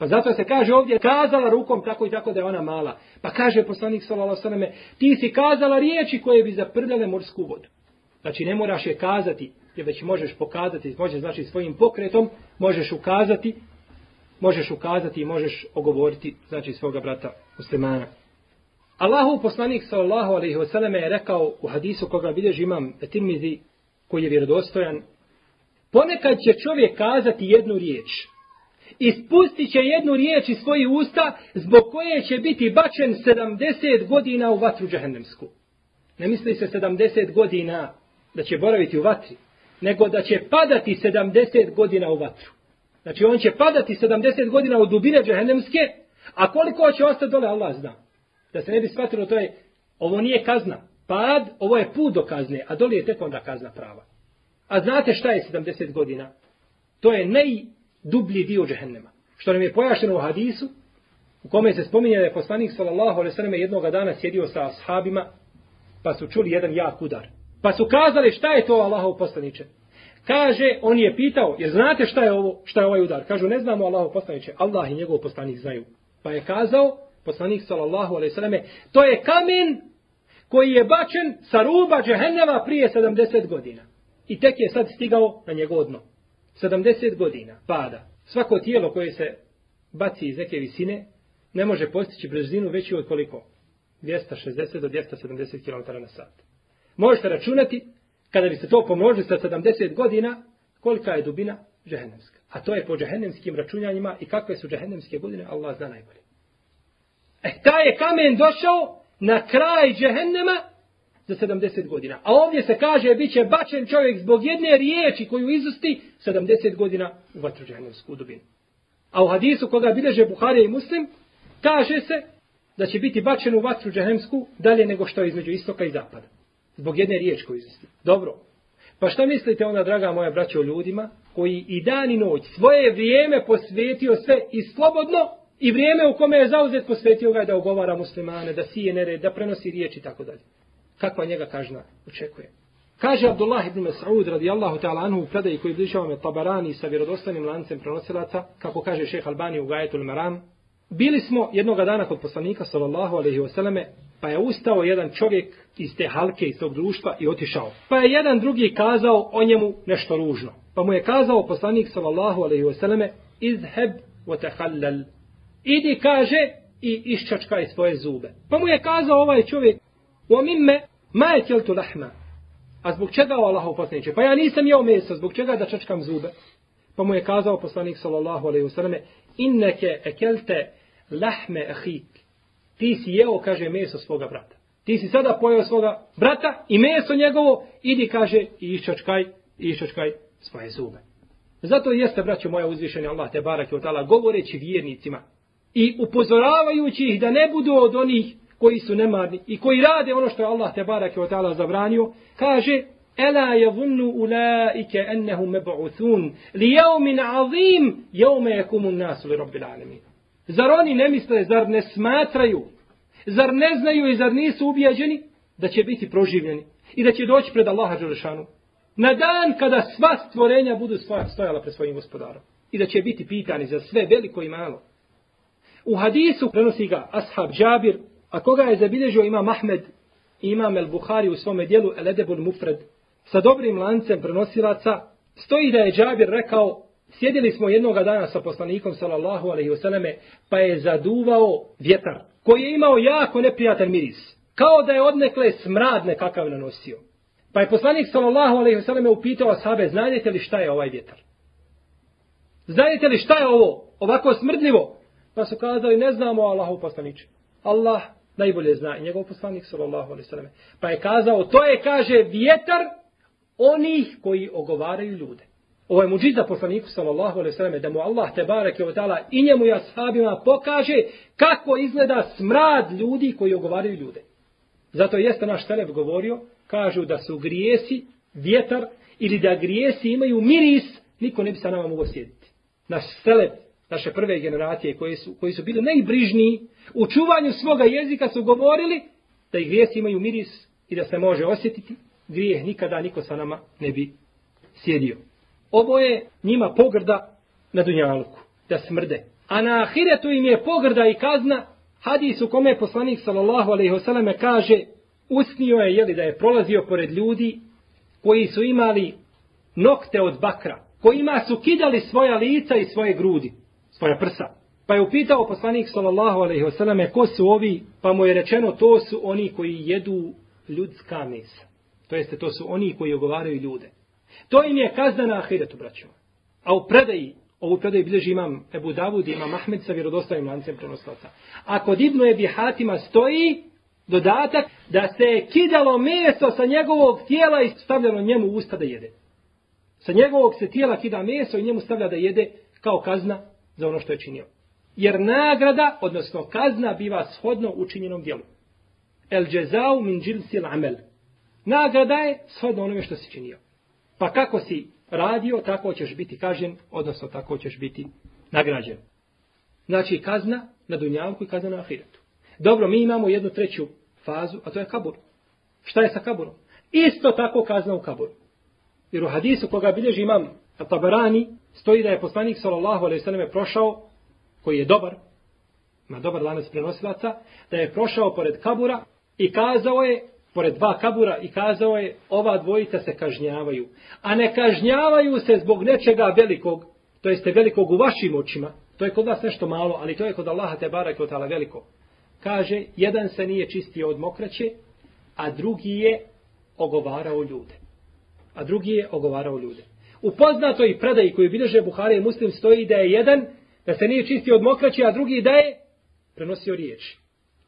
Pa zato se kaže ovdje, kazala rukom tako i tako da je ona mala. Pa kaže poslanik sallallahu sallam, ti si kazala riječi koje bi zaprljale morsku vodu. Znači ne moraš je kazati, jer već možeš pokazati, možeš znači svojim pokretom, možeš ukazati, možeš ukazati i možeš ogovoriti znači svoga brata muslimana. Allahu poslanik sallallahu alejhi ve selleme je rekao u hadisu koga bilježi imam Tirmizi koji je vjerodostojan ponekad će čovjek kazati jednu riječ i će jednu riječ iz svojih usta zbog koje će biti bačen 70 godina u vatru džehennemsku. Ne misli se 70 godina da će boraviti u vatri, nego da će padati 70 godina u vatru. Znači on će padati 70 godina u dubine džehennemske, a koliko će ostati dole Allah zna. Da se ne bi shvatilo, to je, ovo nije kazna. Pad, ovo je put do kazne, a dole je tek onda kazna prava. A znate šta je 70 godina? To je naj, dublji dio džehennema. Što nam je pojašnjeno u hadisu, u kome se spominje da je poslanik sallallahu alejhi ve selleme jednog dana sjedio sa ashabima, pa su čuli jedan jak udar. Pa su kazali šta je to Allahov poslanice? Kaže, on je pitao, jer znate šta je ovo, šta je ovaj udar? Kažu, ne znamo Allahov poslanice, Allah i njegov poslanik znaju. Pa je kazao, poslanik sallallahu alejhi ve selleme, to je kamen koji je bačen sa ruba džehennema prije 70 godina. I tek je sad stigao na njegovo dno. 70 godina pada. Svako tijelo koje se baci iz neke visine ne može postići brzinu veću od koliko? 260 do 270 km na sat. Možete računati, kada bi se to pomnožili sa 70 godina, kolika je dubina džehennemska. A to je po džehennemskim računjanjima i kakve su džehennemske godine, Allah zna najbolje. E, taj je kamen došao na kraj džehennema za 70 godina. A ovdje se kaže, bit će bačen čovjek zbog jedne riječi koju izusti 70 godina u vatru džehennemsku dubinu. A u hadisu koga bileže Buharija i Muslim, kaže se da će biti bačen u vatru džehennemsku dalje nego što je između istoka i zapada. Zbog jedne riječi koju izusti. Dobro. Pa šta mislite onda, draga moja braća, o ljudima koji i dan i noć svoje vrijeme posvetio sve i slobodno i vrijeme u kome je zauzet posvetio ga da ogovara muslimane, da sije nered, da prenosi riječi i tako dalje. Kakva njega kažna očekuje? Kaže Abdullah ibn Mas'ud radijallahu ta'ala anhu u predaji koji bližava me Tabarani sa vjerodostanim lancem prenosilaca, kako kaže šeheh Albani u Gajetul Maram, bili smo jednog dana kod poslanika sallallahu alaihi wasallame, pa je ustao jedan čovjek iz te halke, iz tog društva i otišao. Pa je jedan drugi kazao o njemu nešto ružno. Pa mu je kazao poslanik sallallahu alaihi wasallame, izheb wa tahallal. Idi kaže i iščačkaj svoje zube. Pa mu je kazao ovaj čovjek, o mimme, ma je tjeltu lahma. A zbog čega o Allahov poslaniče? Pa ja nisam jeo meso, zbog čega da čačkam zube? Pa mu je kazao poslanik sallallahu alaihi wasallam, inneke ekelte lahme ahik. Ti si jeo, kaže, meso svoga brata. Ti si sada pojeo svoga brata i meso njegovo, idi, kaže, i iščačkaj, i iščačkaj svoje zube. Zato jeste, braćo moja uzvišenja Allah, te barak je govoreći vjernicima i upozoravajući ih da ne budu od onih koji su nemarni i koji rade ono što je Allah te barake je otala zabranio, kaže, Ela yavunnu ulaike annahum meb'uthun li yawmin azim yawma yakumu an-nasu li rabbil alamin. Zar oni ne misle, zar ne smatraju, zar ne znaju i zar nisu ubijeđeni da će biti proživljeni i da će doći pred Allaha Đelešanu na dan kada sva stvorenja budu stojala pred svojim gospodarom i da će biti pitani za sve veliko i malo. U hadisu prenosi ga ashab Džabir, a koga je zabilježio ima Mahmed i imam El Buhari u svome dijelu El Edebul Mufred sa dobrim lancem prenosilaca, stoji da je Džabir rekao Sjedili smo jednog dana sa poslanikom sallallahu alejhi ve selleme, pa je zaduvao vjetar koji je imao jako neprijatan miris, kao da je odnekle smrad nekakav nanosio. Pa je poslanik sallallahu alejhi ve selleme upitao ashabe: "Znate li šta je ovaj vjetar?" Znate li šta je ovo? Ovako smrdljivo. Pa su kazali: "Ne znamo Allahu poslanice." Allah najbolje zna i njegov poslanik sallallahu alejhi ve selleme. Pa je kazao: "To je kaže vjetar onih koji ogovaraju ljude." Ovo je muđiza poslaniku sallallahu alejhi ve selleme da mu Allah te bareke ve taala i njemu i ashabima pokaže kako izgleda smrad ljudi koji ogovaraju ljude. Zato jeste naš Selef govorio, kažu da su grijesi, vjetar ili da grijesi imaju miris, niko ne bi sa nama mogao sjediti. Naš Selef naše prve generacije koji su, koji su bili najbrižniji u čuvanju svoga jezika su govorili da i grijesi imaju miris i da se može osjetiti, grijeh nikada niko sa nama ne bi sjedio. Ovo je njima pogrda na Dunjaluku, da smrde. A na ahiretu im je pogrda i kazna, hadis u kome poslanik sallallahu alaihi wasallam kaže, usnio je jeli, da je prolazio pored ljudi koji su imali nokte od bakra, kojima su kidali svoja lica i svoje grudi, svoja prsa. Pa je upitao poslanik sallallahu alaihi selleme ko su ovi, pa mu je rečeno to su oni koji jedu ljudska mesa. To jeste, to su oni koji ogovaraju ljude. To im je kazna na ahiretu, braćo. A u predaji, ovu predaju bilježi imam Ebu Davud i imam Ahmed sa vjerodostavim lancem prenoslaca. A kod Ibnu Ebi Hatima stoji dodatak da se je kidalo meso sa njegovog tijela i stavljalo njemu u usta da jede. Sa njegovog se tijela kida meso i njemu stavlja da jede kao kazna za ono što je činio. Jer nagrada, odnosno kazna, biva shodno učinjenom dijelu. El džezau min džilsil amel. Nagrada je shodno onome što si činio. Pa kako si radio, tako ćeš biti kažen, odnosno tako ćeš biti nagrađen. Znači kazna na dunjavku i kazna na ahiretu. Dobro, mi imamo jednu treću fazu, a to je kabur. Šta je sa kaburom? Isto tako kazna u kaburu. Jer u hadisu koga bilježi imam Tabarani, stoji da je poslanik sallallahu alejhi ve selleme prošao, koji je dobar, ma dobar lanac prenosilaca, da je prošao pored kabura i kazao je, pored dva kabura i kazao je, ova dvojica se kažnjavaju. A ne kažnjavaju se zbog nečega velikog, to jeste velikog u vašim očima, to je kod vas nešto malo, ali to je kod Allaha te barak od tala veliko. Kaže, jedan se nije čistio od mokraće, a drugi je ogovarao ljude. A drugi je ogovarao ljude. U poznatoj predaji koju bilježe Buhari i Muslim stoji da je jedan da se nije čistio od mokraće, a drugi da je prenosio riječ.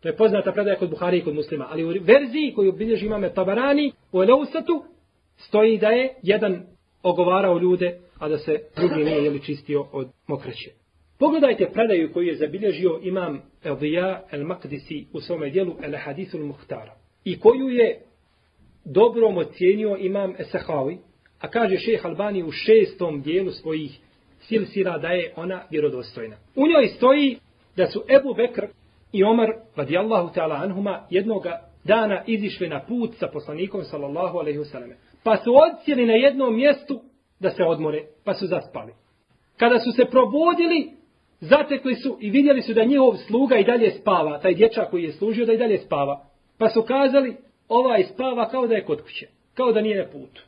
To je poznata predaja kod Buhari i kod muslima. Ali u verziji koju bilježi imame Tabarani u Eleusatu stoji da je jedan ogovarao ljude, a da se drugi nije jeli čistio od mokraće. Pogledajte predaju koju je zabilježio imam Elvija el-Makdisi u svome dijelu El-Hadithul Muhtara i koju je dobrom ocijenio imam Esahavi a kaže šeh Albani u šestom dijelu svojih silsila da je ona vjerodostojna. U njoj stoji da su Ebu Bekr i Omar, radijallahu ta'ala anhuma, jednoga dana izišli na put sa poslanikom, sallallahu alaihi wasallam. Pa su odsjeli na jednom mjestu da se odmore, pa su zaspali. Kada su se probudili, zatekli su i vidjeli su da njihov sluga i dalje spava, taj dječak koji je služio da i dalje spava. Pa su kazali, ovaj spava kao da je kod kuće, kao da nije na putu.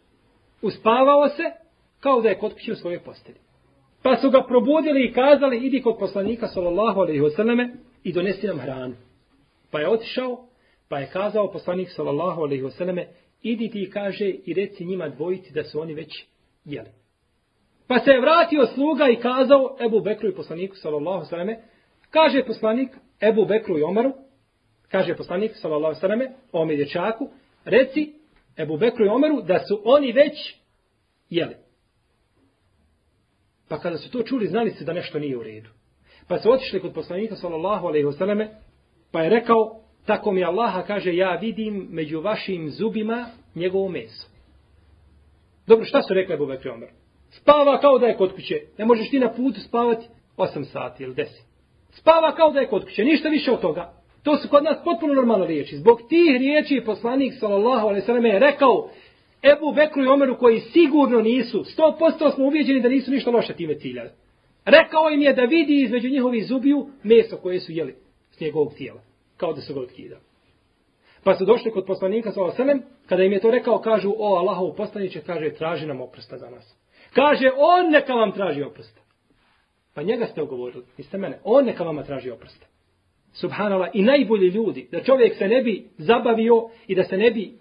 Uspavao se, kao da je kod kuće u svojoj postelji. Pa su ga probudili i kazali, idi kod poslanika, sallallahu alaihi wasallame, i donesi nam hranu. Pa je otišao, pa je kazao poslanik, sallallahu alaihi wasallame, idi ti kaže i reci njima dvojici da su oni već jeli. Pa se je vratio sluga i kazao Ebu Bekru i poslaniku, sallallahu sallame, kaže poslanik Ebu Bekru i Omaru, kaže poslanik, sallallahu sallame, ome dječaku, reci Ebu Bekru i Omeru da su oni već jeli. Pa kada su to čuli, znali se da nešto nije u redu. Pa su otišli kod poslanika sallallahu alejhi ve selleme, pa je rekao: "Tako mi Allaha kaže ja vidim među vašim zubima njegovo meso." Dobro, šta su rekli Abu Bekr Omer? Spava kao da je kod kuće. Ne možeš ti na putu spavati 8 sati ili 10. Spava kao da je kod kuće, ništa više od toga. To su kod nas potpuno normalne riječi. Zbog tih riječi poslanik sallallahu alejhi ve selleme je rekao: Ebu Bekru i Omeru koji sigurno nisu, sto posto smo uvjeđeni da nisu ništa loše time ciljali. Rekao im je da vidi između njihovih zubiju meso koje su jeli s njegovog tijela. Kao da su ga otkidali. Pa su došli kod poslanika sa Oselem, kada im je to rekao, kažu, o Allahov poslaniće, kaže, traži nam oprosta za nas. Kaže, on neka vam traži oprosta. Pa njega ste ugovorili, niste mene, on neka vama traži oprosta. Subhanallah, i najbolji ljudi, da čovjek se ne bi zabavio i da se ne bi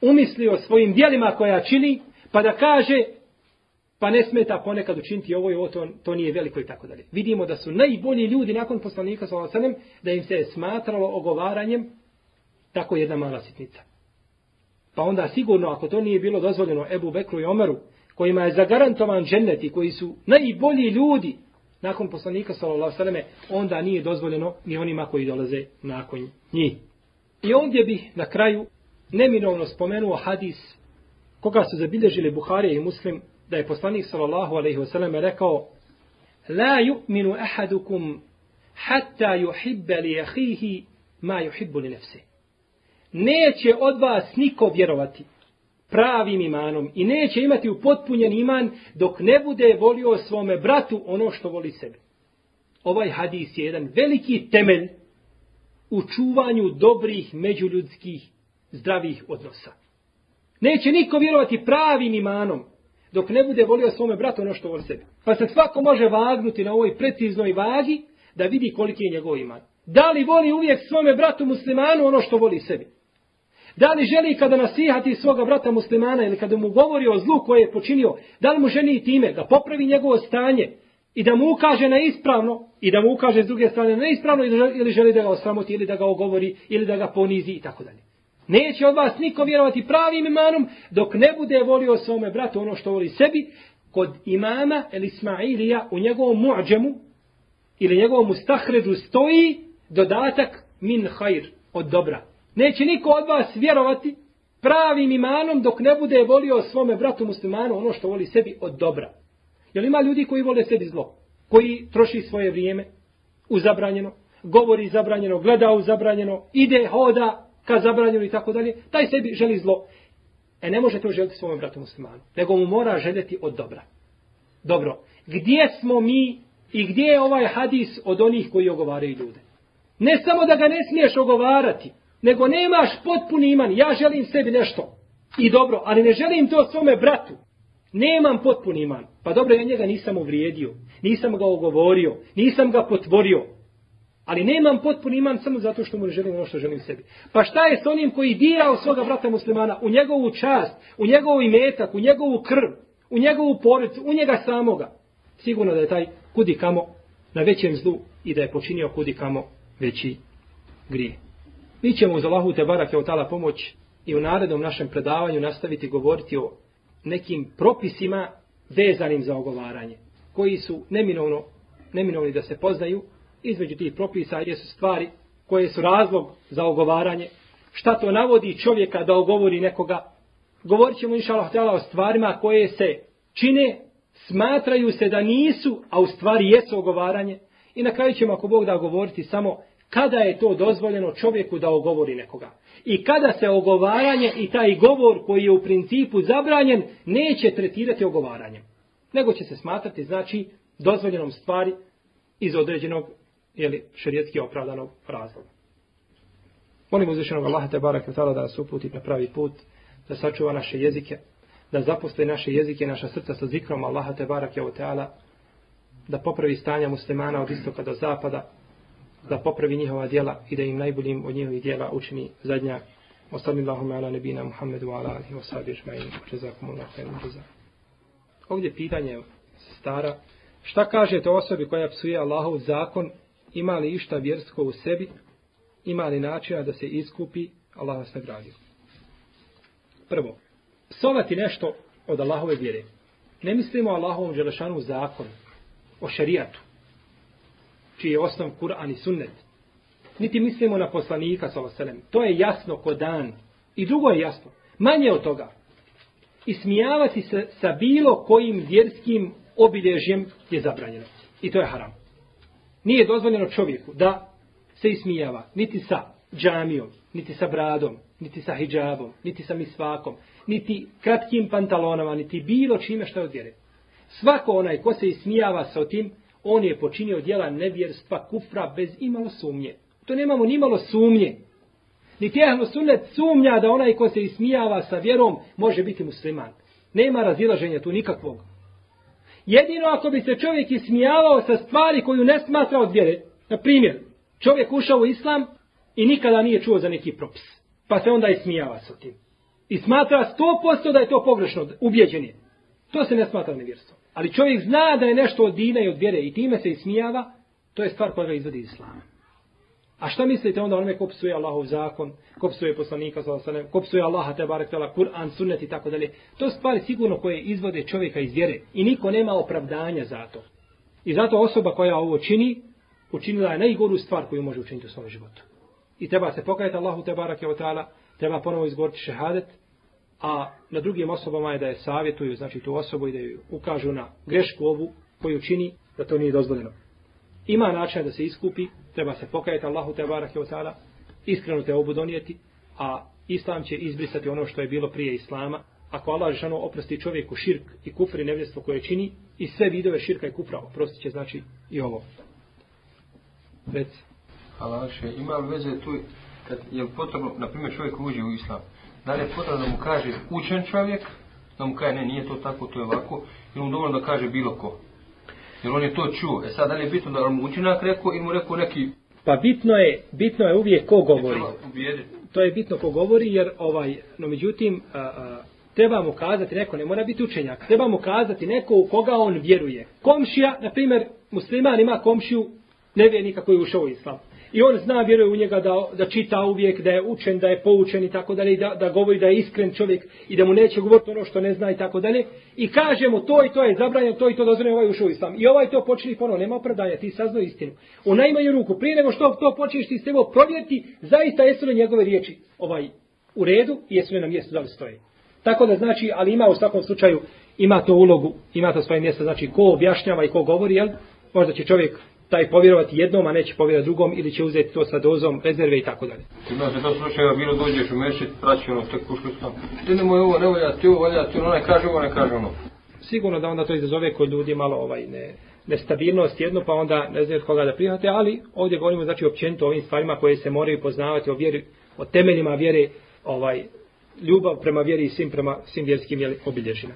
umislio svojim dijelima koja čini, pa da kaže, pa ne smeta ponekad učiniti ovo i ovo, to, to nije veliko i tako dalje. Vidimo da su najbolji ljudi nakon poslanika sa Olasanem, da im se je smatralo ogovaranjem tako jedna mala sitnica. Pa onda sigurno, ako to nije bilo dozvoljeno Ebu Bekru i Omeru, kojima je zagarantovan džennet i koji su najbolji ljudi nakon poslanika sallallahu alejhi onda nije dozvoljeno ni onima koji dolaze nakon njih. I ovdje bih na kraju neminovno spomenuo hadis koga su zabilježili Buharija i Muslim da je poslanik sallallahu alejhi ve sellem rekao la yu'minu ahadukum hatta yuhibba li akhihi ma yuhibbu li nafsihi neće od vas niko vjerovati pravim imanom i neće imati upotpunjen iman dok ne bude volio svome bratu ono što voli sebi. Ovaj hadis je jedan veliki temelj u čuvanju dobrih međuljudskih zdravih odnosa. Neće niko vjerovati pravim imanom dok ne bude volio svome bratu ono što voli sebi. Pa se svako može vagnuti na ovoj preciznoj vagi da vidi koliki je njegov iman. Da li voli uvijek svome bratu muslimanu ono što voli sebi? Da li želi kada nasihati svoga brata muslimana ili kada mu govori o zlu koje je počinio, da li mu želi time da popravi njegovo stanje i da mu ukaže na ispravno i da mu ukaže s druge strane na ispravno ili želi da ga osramoti ili da ga ogovori ili da ga ponizi i tako dalje. Neće od vas niko vjerovati pravim imanom dok ne bude volio svome bratu ono što voli sebi kod imama ili Ismailija u njegovom mu'đemu ili njegovom mustahredu stoji dodatak min hajr od dobra. Neće niko od vas vjerovati pravim imanom dok ne bude volio svome bratu muslimanu ono što voli sebi od dobra. Jel ima ljudi koji vole sebi zlo? Koji troši svoje vrijeme u zabranjeno, govori zabranjeno, gleda u zabranjeno, ide, hoda ka zabranjeno i tako dalje. Taj sebi želi zlo. E ne može to želiti svome bratu muslimanu. Nego mu mora željeti od dobra. Dobro. Gdje smo mi i gdje je ovaj hadis od onih koji ogovaraju ljude? Ne samo da ga ne smiješ ogovarati, nego nemaš potpuni iman. Ja želim sebi nešto. I dobro, ali ne želim to svome bratu. Nemam potpuni iman. Pa dobro, ja njega nisam uvrijedio. Nisam ga ogovorio. Nisam ga potvorio. Ali nemam potpuni iman samo zato što mu ne želim ono što želim sebi. Pa šta je s onim koji dira u svoga brata muslimana, u njegovu čast, u njegovu imetak, u njegovu krv, u njegovu porodicu, u njega samoga? Sigurno da je taj kudi kamo na većem zlu i da je počinio kudi kamo veći grije. Mi ćemo uz Allahu te barake od tala pomoć i u narednom našem predavanju nastaviti govoriti o nekim propisima vezanim za ogovaranje, koji su neminovno, neminovni da se poznaju, između tih propisa jesu stvari koje su razlog za ogovaranje, šta to navodi čovjeka da ogovori nekoga, govorit ćemo inša Allah o stvarima koje se čine, smatraju se da nisu, a u stvari jesu ogovaranje, i na kraju ćemo ako Bog da govoriti samo kada je to dozvoljeno čovjeku da ogovori nekoga. I kada se ogovaranje i taj govor koji je u principu zabranjen neće tretirati ogovaranjem. Nego će se smatrati znači dozvoljenom stvari iz određenog jeli, šerijetski opravdanog razloga. Molim uzvišenog Allaha te barake tala da nas uputi na pravi put, da sačuva naše jezike, da zaposle naše jezike, naša srca sa zikrom Allaha te barake o teala, da popravi stanja muslimana od istoka do zapada, da popravi njihova djela i da im najboljim od njihovih djela učini zadnja. Osallim Allahume ala nebina Muhammedu ala alihi wa sabi ajma'in. Čezakum Allah khairu džeza. Ovdje pitanje stara. Šta kažete osobi koja psuje Allahov zakon? Ima li išta vjersko u sebi? Ima li načina da se iskupi? Allah vas nagradio. Prvo, psovati nešto od Allahove vjere. Ne mislimo o Allahovom želešanu zakon, o šerijatu, čiji je osnov Kur'an i sunnet. Niti mislimo na poslanika, sallam. To je jasno ko dan. I drugo je jasno. Manje od toga. Ismijavati se sa bilo kojim vjerskim obilježjem je zabranjeno. I to je haram. Nije dozvoljeno čovjeku da se ismijava niti sa džamijom, niti sa bradom, niti sa hijabom, niti sa misvakom, niti kratkim pantalonama, niti bilo čime što je od vjere. Svako onaj ko se ismijava sa tim, on je počinio djela nevjerstva kufra bez imalo sumnje. To nemamo ni imalo sumnje. Ni tjehno sunnet sumnja da onaj ko se ismijava sa vjerom može biti musliman. Nema razilaženja tu nikakvog. Jedino ako bi se čovjek ismijavao sa stvari koju ne smatra od vjere. Na primjer, čovjek ušao u islam i nikada nije čuo za neki propis. Pa se onda ismijava sa tim. I smatra 100% da je to pogrešno, ubjeđen To se ne smatra nevjerstvom. Ali čovjek zna da je nešto od dina i od vjere i time se ismijava, to je stvar koja ga izvodi iz islama. A šta mislite onda onome ko psuje Allahov zakon, ko psuje poslanika, ko psuje Allaha, te barek tela, Kur'an, sunnet i tako dalje. To stvari sigurno koje izvode čovjeka iz vjere. I niko nema opravdanja za to. I zato osoba koja ovo čini, učinila je najgoru stvar koju može učiniti u svom životu. I treba se pokajati Allahu te barake o ta'ala, treba ponovo izgovoriti šehadet, a na drugim osobama je da je savjetuju, znači tu osobu i da ju ukažu na grešku ovu koju čini, da to nije dozvoljeno. Ima način da se iskupi, treba se pokajati Allahu te barake od tada, iskreno te obu donijeti, a Islam će izbrisati ono što je bilo prije Islama. Ako Allah žano oprosti čovjeku širk i kufr i nevjestvo koje čini, i sve vidove širka i kufra oprostit će znači i ovo. Rec. Allah ima li veze tu, kad je potrebno, na primjer čovjek uđe u Islam, Da li je potrebno da mu kaže učen čovjek, da mu kaže ne, nije to tako, to je ovako, ili mu dovoljno da kaže bilo ko. Jer on je to čuo. E sad, da li je bitno da mu učinak rekao ili mu rekao neki... Pa bitno je, bitno je uvijek ko govori. To je bitno ko govori, jer ovaj, no međutim, a, a, treba mu kazati neko, ne mora biti učenjak, treba mu kazati neko u koga on vjeruje. Komšija, na primjer, musliman ima komšiju nevjernika koji je ušao u islam. I on zna, vjeruje u njega da, da čita uvijek, da je učen, da je poučen i tako dalje, da, da govori da je iskren čovjek i da mu neće govoriti ono što ne zna i tako dalje. I kaže mu to i to je zabranjeno, to i to dozvoljeno ovaj ušao u islam. I ovaj to počini ponovo, nema opravdanja, ti saznao istinu. U najmanju ruku, prije nego što to počiniš ti s provjeriti, zaista jesu li njegove riječi ovaj u redu i jesu li na mjestu da li stoje. Tako da znači, ali ima u svakom slučaju, ima to ulogu, ima to svoje mjesto, znači ko objašnjava i ko govori, jel? Možda će čovjek taj povjerovati jednom, a neće povjerovati drugom, ili će uzeti to sa dozom rezerve i tako dalje. Ima se to slučajeva, bilo dođeš u mešit, praći ono, tek puško sam. Ti nemoj ovo, ne volja, ti ovo volja, ti ono ne kaže ovo, ne kaže ono. Sigurno da onda to izazove kod ljudi malo ovaj ne, nestabilnost jedno, pa onda ne znaju koga da prihvate, ali ovdje govorimo znači općenito o ovim stvarima koje se moraju poznavati o vjeri, o temeljima vjere, ovaj ljubav prema vjeri i svim prema svim vjerskim obilježima.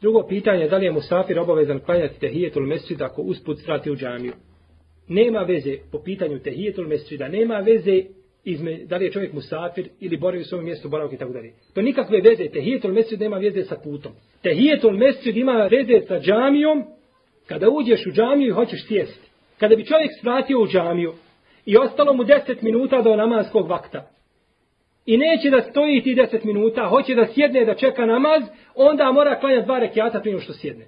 Drugo pitanje, da li je musafir obavezan klanjati tehijetul mesčida ako usput strati u džamiju? Nema veze po pitanju tehijetul mesčida, nema veze izme, da li je čovjek musafir ili boravi u svom mjestu boravka i tako dalje. To nikakve veze, tehijetul mesčid nema veze sa putom. Tehijetul mesčid ima veze sa džamijom kada uđeš u džamiju i hoćeš sjesti. Kada bi čovjek svratio u džamiju i ostalo mu 10 minuta do namaskog vakta, i neće da stoji ti 10 minuta, hoće da sjedne da čeka namaz, onda mora klanjati dva rekiata prije što sjedne.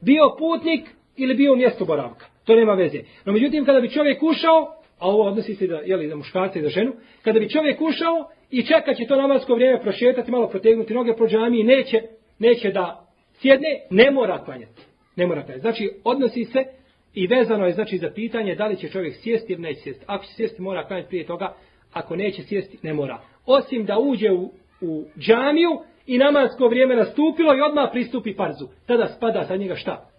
Bio putnik ili bio u mjestu boravka. To nema veze. No međutim, kada bi čovjek ušao, a ovo odnosi se da, jeli, za muškarca i za ženu, kada bi čovjek ušao i čeka će to namasko vrijeme prošetati, malo protegnuti noge po džami neće, neće da sjedne, ne mora klanjati. Ne mora klanjati. Znači, odnosi se i vezano je znači za pitanje da li će čovjek sjesti ili neće sjesti. Ako će sjesti, mora klanjati prije toga, ako neće sjesti, ne mora osim da uđe u, u džamiju i namasko vrijeme nastupilo i odmah pristupi farzu. Tada spada sa njega šta?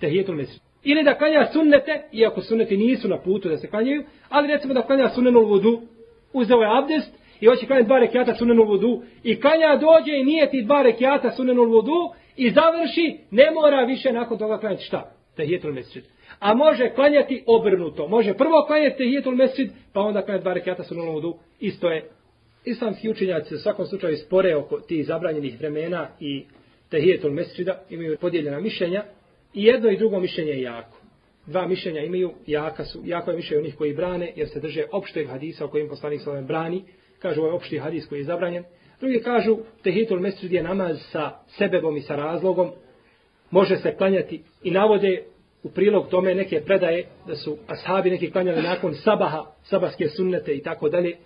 Tehijetul mesir. Ili da klanja sunnete, iako sunneti nisu na putu da se klanjaju, ali recimo da klanja sunnenu vodu, uzeo je abdest i hoće klanjati dva rekiata sunnenu vodu i klanja dođe i nije ti dva rekiata sunnenu vodu i završi, ne mora više nakon toga klanjati šta? Tehijetul mesri. A može klanjati obrnuto. Može prvo klanjati tehijetul mesri, pa onda klanjati dva rekiata sunnenu vodu. Isto je Islamski učenjaci u svakom slučaju spore oko tih zabranjenih vremena i tehijetul mesčida imaju podijeljena mišljenja i jedno i drugo mišljenje je jako. Dva mišljenja imaju, jaka su, jako je mišljenje onih koji brane jer se drže opšteg hadisa o kojim poslanik sa brani, kažu ovaj opšti hadis koji je zabranjen. Drugi kažu tehitul mesrid je namaz sa sebebom i sa razlogom, može se klanjati. I navode u prilog tome neke predaje da su ashabi neki klanjali nakon sabaha, sabaske sunnete i tako dalje,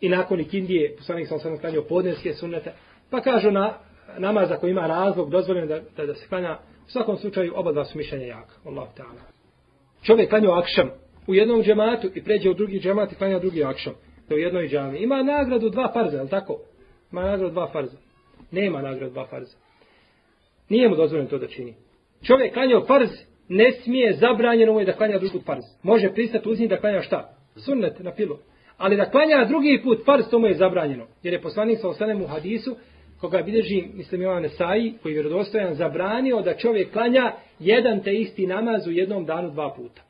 i nakon ikindije, poslanik sam sam klanio podneske sunnete, pa kažu na namaz koji ima razlog dozvoljeno da, da, da se klanja, u svakom slučaju oba dva su mišljenja jaka. Allah ta'ala. Čovjek klanja akšam u jednom džematu i pređe u drugi džemat i klanja drugi akšam. To u jednoj džami. Ima nagradu dva farza, je tako? Ima nagradu dva farza. Nema nagradu dva farza. Nije mu dozvoljeno to da čini. Čovjek klanio farz, ne smije, zabranjeno mu je da klanja drugi farz. Može pristati uz da klanja šta? Sunnet na pilu. Ali da klanja drugi put farz, to mu je zabranjeno. Jer je poslanik sa osanem u hadisu, koga bilježi, mislim, Jovan Nesai, koji je vjerodostojan, zabranio da čovjek klanja jedan te isti namaz u jednom danu dva puta.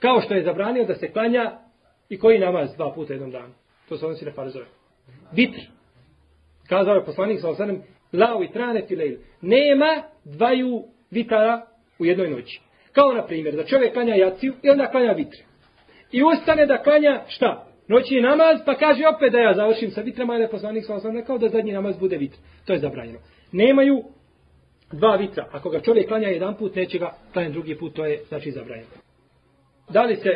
Kao što je zabranio da se klanja i koji namaz dva puta u jednom danu. To se odnosi na farzove. Vitr. Kazao je poslanik sa osanem, lao i trane filejl. Nema dvaju vitara u jednoj noći. Kao na primjer, da čovjek klanja jaciju i onda klanja vitr. I ustane da klanja šta? Noći namaz, pa kaže opet da ja završim sa vitrama, jer je poslanik sa osam rekao da zadnji namaz bude vitr. To je zabranjeno. Nemaju dva vitra. Ako ga čovjek klanja jedan put, neće ga klanjati drugi put, to je znači zabranjeno. Da li se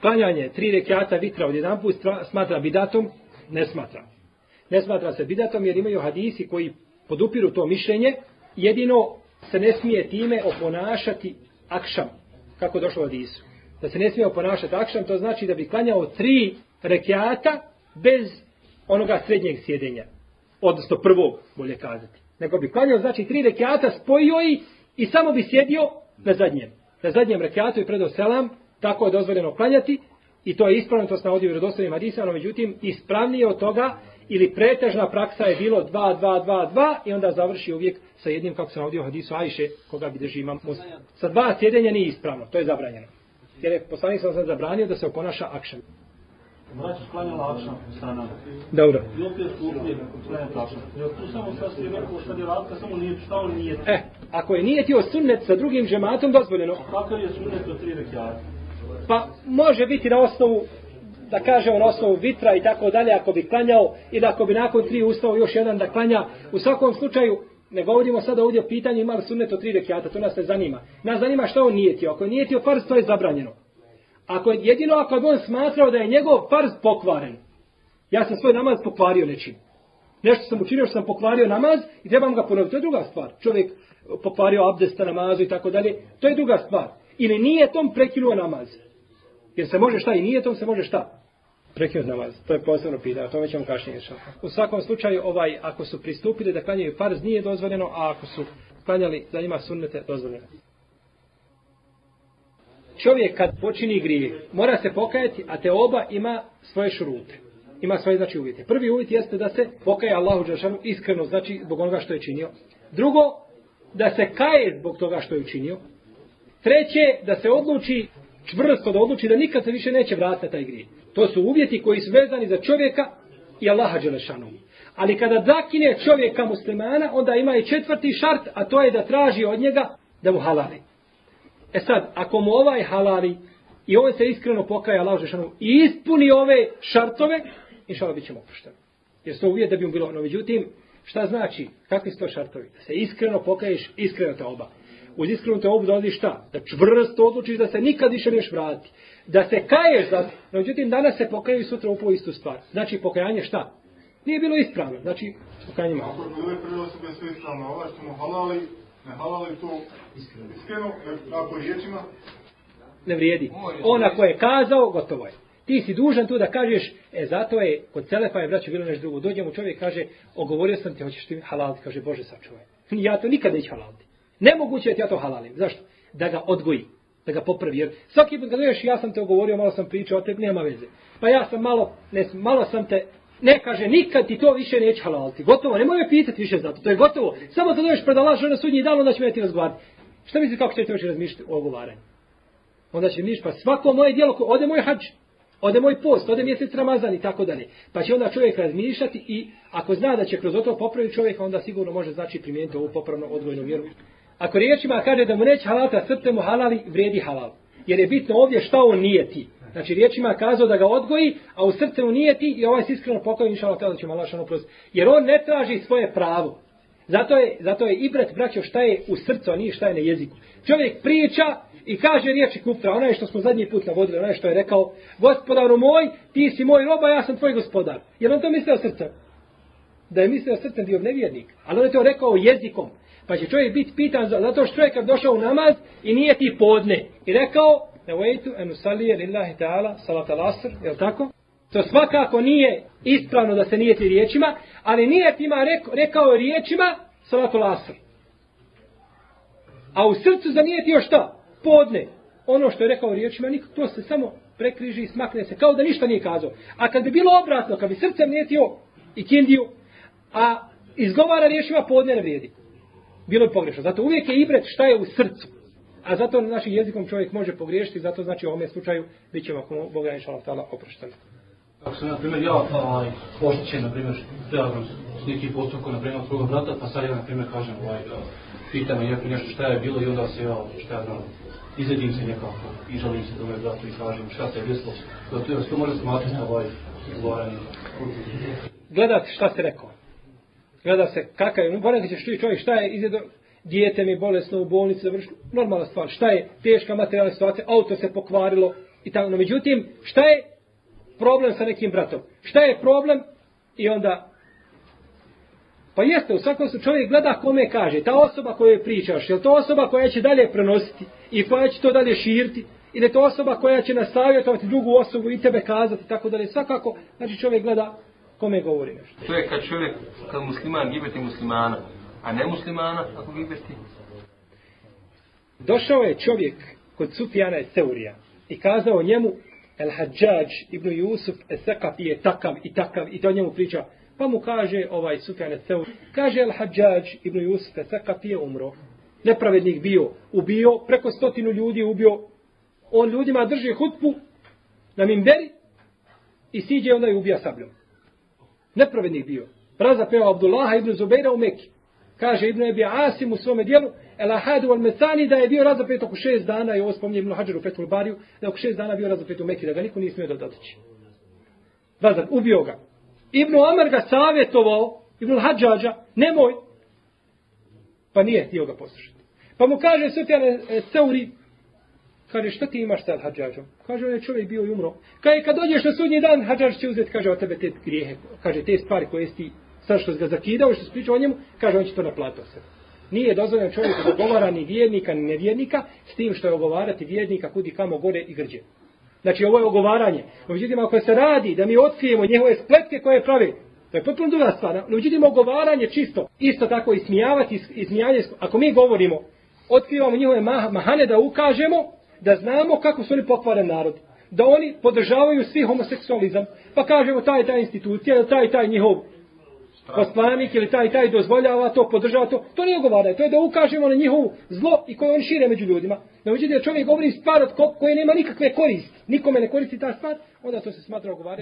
klanjanje tri rekiata vitra od jedan put smatra bidatom? Ne smatra. Ne smatra se bidatom jer imaju hadisi koji podupiru to mišljenje. Jedino se ne smije time oponašati akšam, kako došlo od Isu. Da se ne smije oponašati akšam, to znači da bi klanjao tri rekiata bez onoga srednjeg sjedenja. Odnosno prvog, bolje kazati. Nego bi klanjao, znači, tri rekiata, spojio i, i samo bi sjedio na zadnjem. Na zadnjem rekiatu i predao selam, tako je dozvoljeno klanjati, i to je ispravno, to se navodi u vjerodostojnim hadisama, međutim, ispravnije od toga, ili pretežna praksa je bilo 2, 2, 2, 2, i onda završi uvijek sa jednim, kako se navodi u hadisu Ajše, koga bi drži imam. Sa dva sjedenja nije ispravno, to je zabranjeno. Jer je poslanik sam zabranio da se oponaša akšan. Braća sklanjala akšan strana. Dobro. I opet kupije sklanjati akšan. Jer tu samo sad ste neko što je radka, samo nije stao nije. E, ako je nije tio sunnet sa drugim džematom, dozvoljeno. A kakav je sunnet od tri rekiata? Pa može biti na osnovu da kažemo na osnovu vitra i tako dalje, ako bi klanjao i da ako bi nakon tri ustao još jedan da klanja, u svakom slučaju, ne govorimo sada ovdje o pitanju ima li sunnet od tri rekiata, to nas ne zanima. Nas zanima što on nije tio. Ako je nije tio farz, to je zabranjeno. Ako jedino ako bi on smatrao da je njegov farz pokvaren. Ja sam svoj namaz pokvario nečim. Nešto sam učinio što sam pokvario namaz i trebam ga ponoviti. To je druga stvar. Čovjek e, pokvario abdesta namazu i tako dalje. To je druga stvar. Ili nije tom prekinuo namaz. Jer se može šta i nije tom se može šta? Prekinuo namaz. To je posebno pitanje. O tome ćemo kašnije šao. U svakom slučaju, ovaj, ako su pristupili da klanjaju farz, nije dozvoljeno, a ako su klanjali da ima sunnete, dozvoljeno. Čovjek kad počini grijeh, mora se pokajati, a te oba ima svoje šurute. Ima svoje znači uvjete. Prvi uvjet jeste da se pokaje Allahu Đelšanu iskreno, znači zbog onoga što je činio. Drugo, da se kaje zbog toga što je učinio. Treće, da se odluči čvrsto, da odluči da nikad se više neće vratiti taj grijeh. To su uvjeti koji su vezani za čovjeka i Allaha Đelešanu. Ali kada zakine čovjeka muslimana, onda ima i četvrti šart, a to je da traži od njega da mu halali. E sad, ako mu ovaj halali i on se iskreno pokaja Allahu Žešanu i ispuni ove šartove, inšala bit ćemo oprošteni. Jer to uvijek da bi mu bilo. No, međutim, šta znači? Kakvi su to šartovi? Da se iskreno pokaješ, iskreno te oba. Uz iskreno te obu dolazi šta? Da čvrsto odlučiš da se nikad više neš vratiti. Da se kaješ, da... no, međutim, danas se pokajaju sutra upo istu stvar. Znači, pokajanje šta? Nije bilo ispravno. Znači, pokajanje malo. Ako je uvijek prve osobe sve ispravno, ovaj što mu halali, ne halali to iskreno, ako riječima, ne vrijedi. On ako je kazao, gotovo je. Ti si dužan tu da kažeš, e zato je, kod Celefa je braćo bilo nešto drugo. Dođe mu čovjek kaže, ogovorio sam ti, hoćeš ti halaliti? Kaže, Bože sačuvaj. Ja to nikad neću halaliti. Nemoguće je ti ja to halalim. Zašto? Da ga odgoji, da ga popravi. Jer svaki put kad ja sam te ogovorio, malo sam pričao o tebi, nema veze. Pa ja sam malo, ne, malo sam te, ne kaže, nikad ti to više neće halaliti. Gotovo, nemoj me pitati više za to, to je gotovo. Samo da dođeš pred Allah na sudnji dan, onda će ja ti razgovarati. Šta misli kako ćete više razmišljati o ogovaranju? Onda će miš, pa svako moje dijelo, ode moj hađ, ode moj post, ode mjesec Ramazan i tako dalje. Pa će onda čovjek razmišljati i ako zna da će kroz to popraviti čovjeka, onda sigurno može znači primijeniti ovu popravnu odvojnu vjeru. Ako riječima kaže da mu neće halata srce mu halali, vredi halal. Jer je bitno ovdje šta on nije ti. Znači riječima kazao da ga odgoji, a u srce mu nije ti i ovaj se iskreno pokoji, inša Allah, da će Allah šanu prost. Jer on ne traži svoje pravo. Zato je, zato je i brat braćo šta je u srcu, a nije šta je na jeziku. Čovjek priča i kaže riječi kupra, onaj što smo zadnji put navodili, onaj što je rekao, gospodaru moj, ti si moj roba, ja sam tvoj gospodar. Jer on to mislio srcem? Da je mislio srcem bio nevjernik. Ali on je to rekao jezikom. Pa će čovjek biti pitan zato što čovjek kad došao u namaz i nije ti podne. I rekao, ne vejtu, enu lillahi ta'ala, salat al-asr, je tako? To svakako nije ispravno da se nijeti riječima, ali nije ima rekao, rekao riječima salat al-asr. A u srcu zanijetio šta? Podne. Ono što je rekao riječima, nikak, to se samo prekriži i smakne se, kao da ništa nije kazao. A kad bi bilo obratno, kad bi srcem nijetio i kindiju, a izgovara riječima, podne ne vrijedi bilo bi pogrešno. Zato uvijek je ibret šta je u srcu. A zato na našim jezikom čovjek može pogriješiti, zato znači u ovom slučaju bit ćemo ako Boga inša Allah tala oprošteni. Ako sam, na primjer, ja ovaj, poštićen, na primjer, trebam s neki postupku, na primjer, svoga brata, pa sad ja, na primjer, kažem, ovaj, pitam je nešto šta je bilo i onda se ja, šta ja znam, izredim se nekako i žalim se do mojeg brata i kažem šta se je desilo. Da to, to može smatrati ovaj izgovaranje. Gledati šta se rekao gleda se kakav je, moram ćeš čuti čovjek šta je izjedo, dijete mi bolesno u bolnici, završilo, normalna stvar, šta je? Teška materijalna situacija, auto se pokvarilo i tako, no međutim, šta je problem sa nekim bratom? Šta je problem? I onda, pa jeste, u svakom su čovjek gleda kome kaže, ta osoba koju pričaš, je to osoba koja će dalje prenositi i koja će to dalje širiti, ili je to osoba koja će nastaviti drugu osobu i tebe kazati, tako dalje, svakako, znači čovjek gleda kome govori nešto. To je kad čovjek, kad musliman gibeti muslimana, a ne muslimana ako gibeti. Došao je čovjek kod Sufjana Seurija i kazao njemu El Hadžađ ibn Jusuf Esekafi je takav i takav i to njemu priča. Pa mu kaže ovaj Sufjan Seuri, kaže El Hadžađ ibn Jusuf Esekafi je umro. Nepravednik bio, ubio, preko stotinu ljudi ubio. On ljudima drži hutbu na mimberi i siđe onda i ubija sabljom Nepravednik bio. Razapeo Abdullaha ibn Zubeira u Mekiju. Kaže Ibn Ebi Asim u svome dijelu, El Ahadu al Mesani da je bio razapet oko šest dana, i ovo spominje Ibn Hađaru u Fethul Bariju, da je oko šest dana bio razapet u Mekki, da ga niko nije smio dotići. Razap, ubio ga. Ibn Omer ga savjetovao, Ibn Hađađa, nemoj. Pa nije htio ga poslušati. Pa mu kaže Sufjan Seuri, Kaže, šta ti imaš sa hađađom? Kaže, on je čovjek bio i umro. Kaže, kad dođeš na sudnji dan, hađađ će uzeti, kaže, od tebe te grijehe. Kaže, te stvari koje si sad što ga zakidao i što se pričao o njemu, kaže on će to naplatiti se. Nije dozvoljeno čovjeku da govara ni vjernika ni nevjernika s tim što je ogovarati vjernika kudi kamo gore i grđe. Znači ovo je ogovaranje. No, međutim, ako se radi da mi otkrijemo njehove spletke koje prave, to je potpuno druga stvar. No, međutim, ogovaranje čisto. Isto tako i smijavati, i. Ako mi govorimo, otkrivamo njihove mahane da ukažemo, da znamo kako su oni pokvaren narod. Da oni podržavaju svi homoseksualizam. Pa kažemo taj ta institucija, taj taj njihov poslanik ili taj taj dozvoljava to, podržava to. To nije ogovaranje. To je da ukažemo na njihovu zlo i koje on šire među ljudima. Na uđe da čovjek govori stvar od koje nema nikakve koristi. Nikome ne koristi ta stvar, onda to se smatra ogovaranje.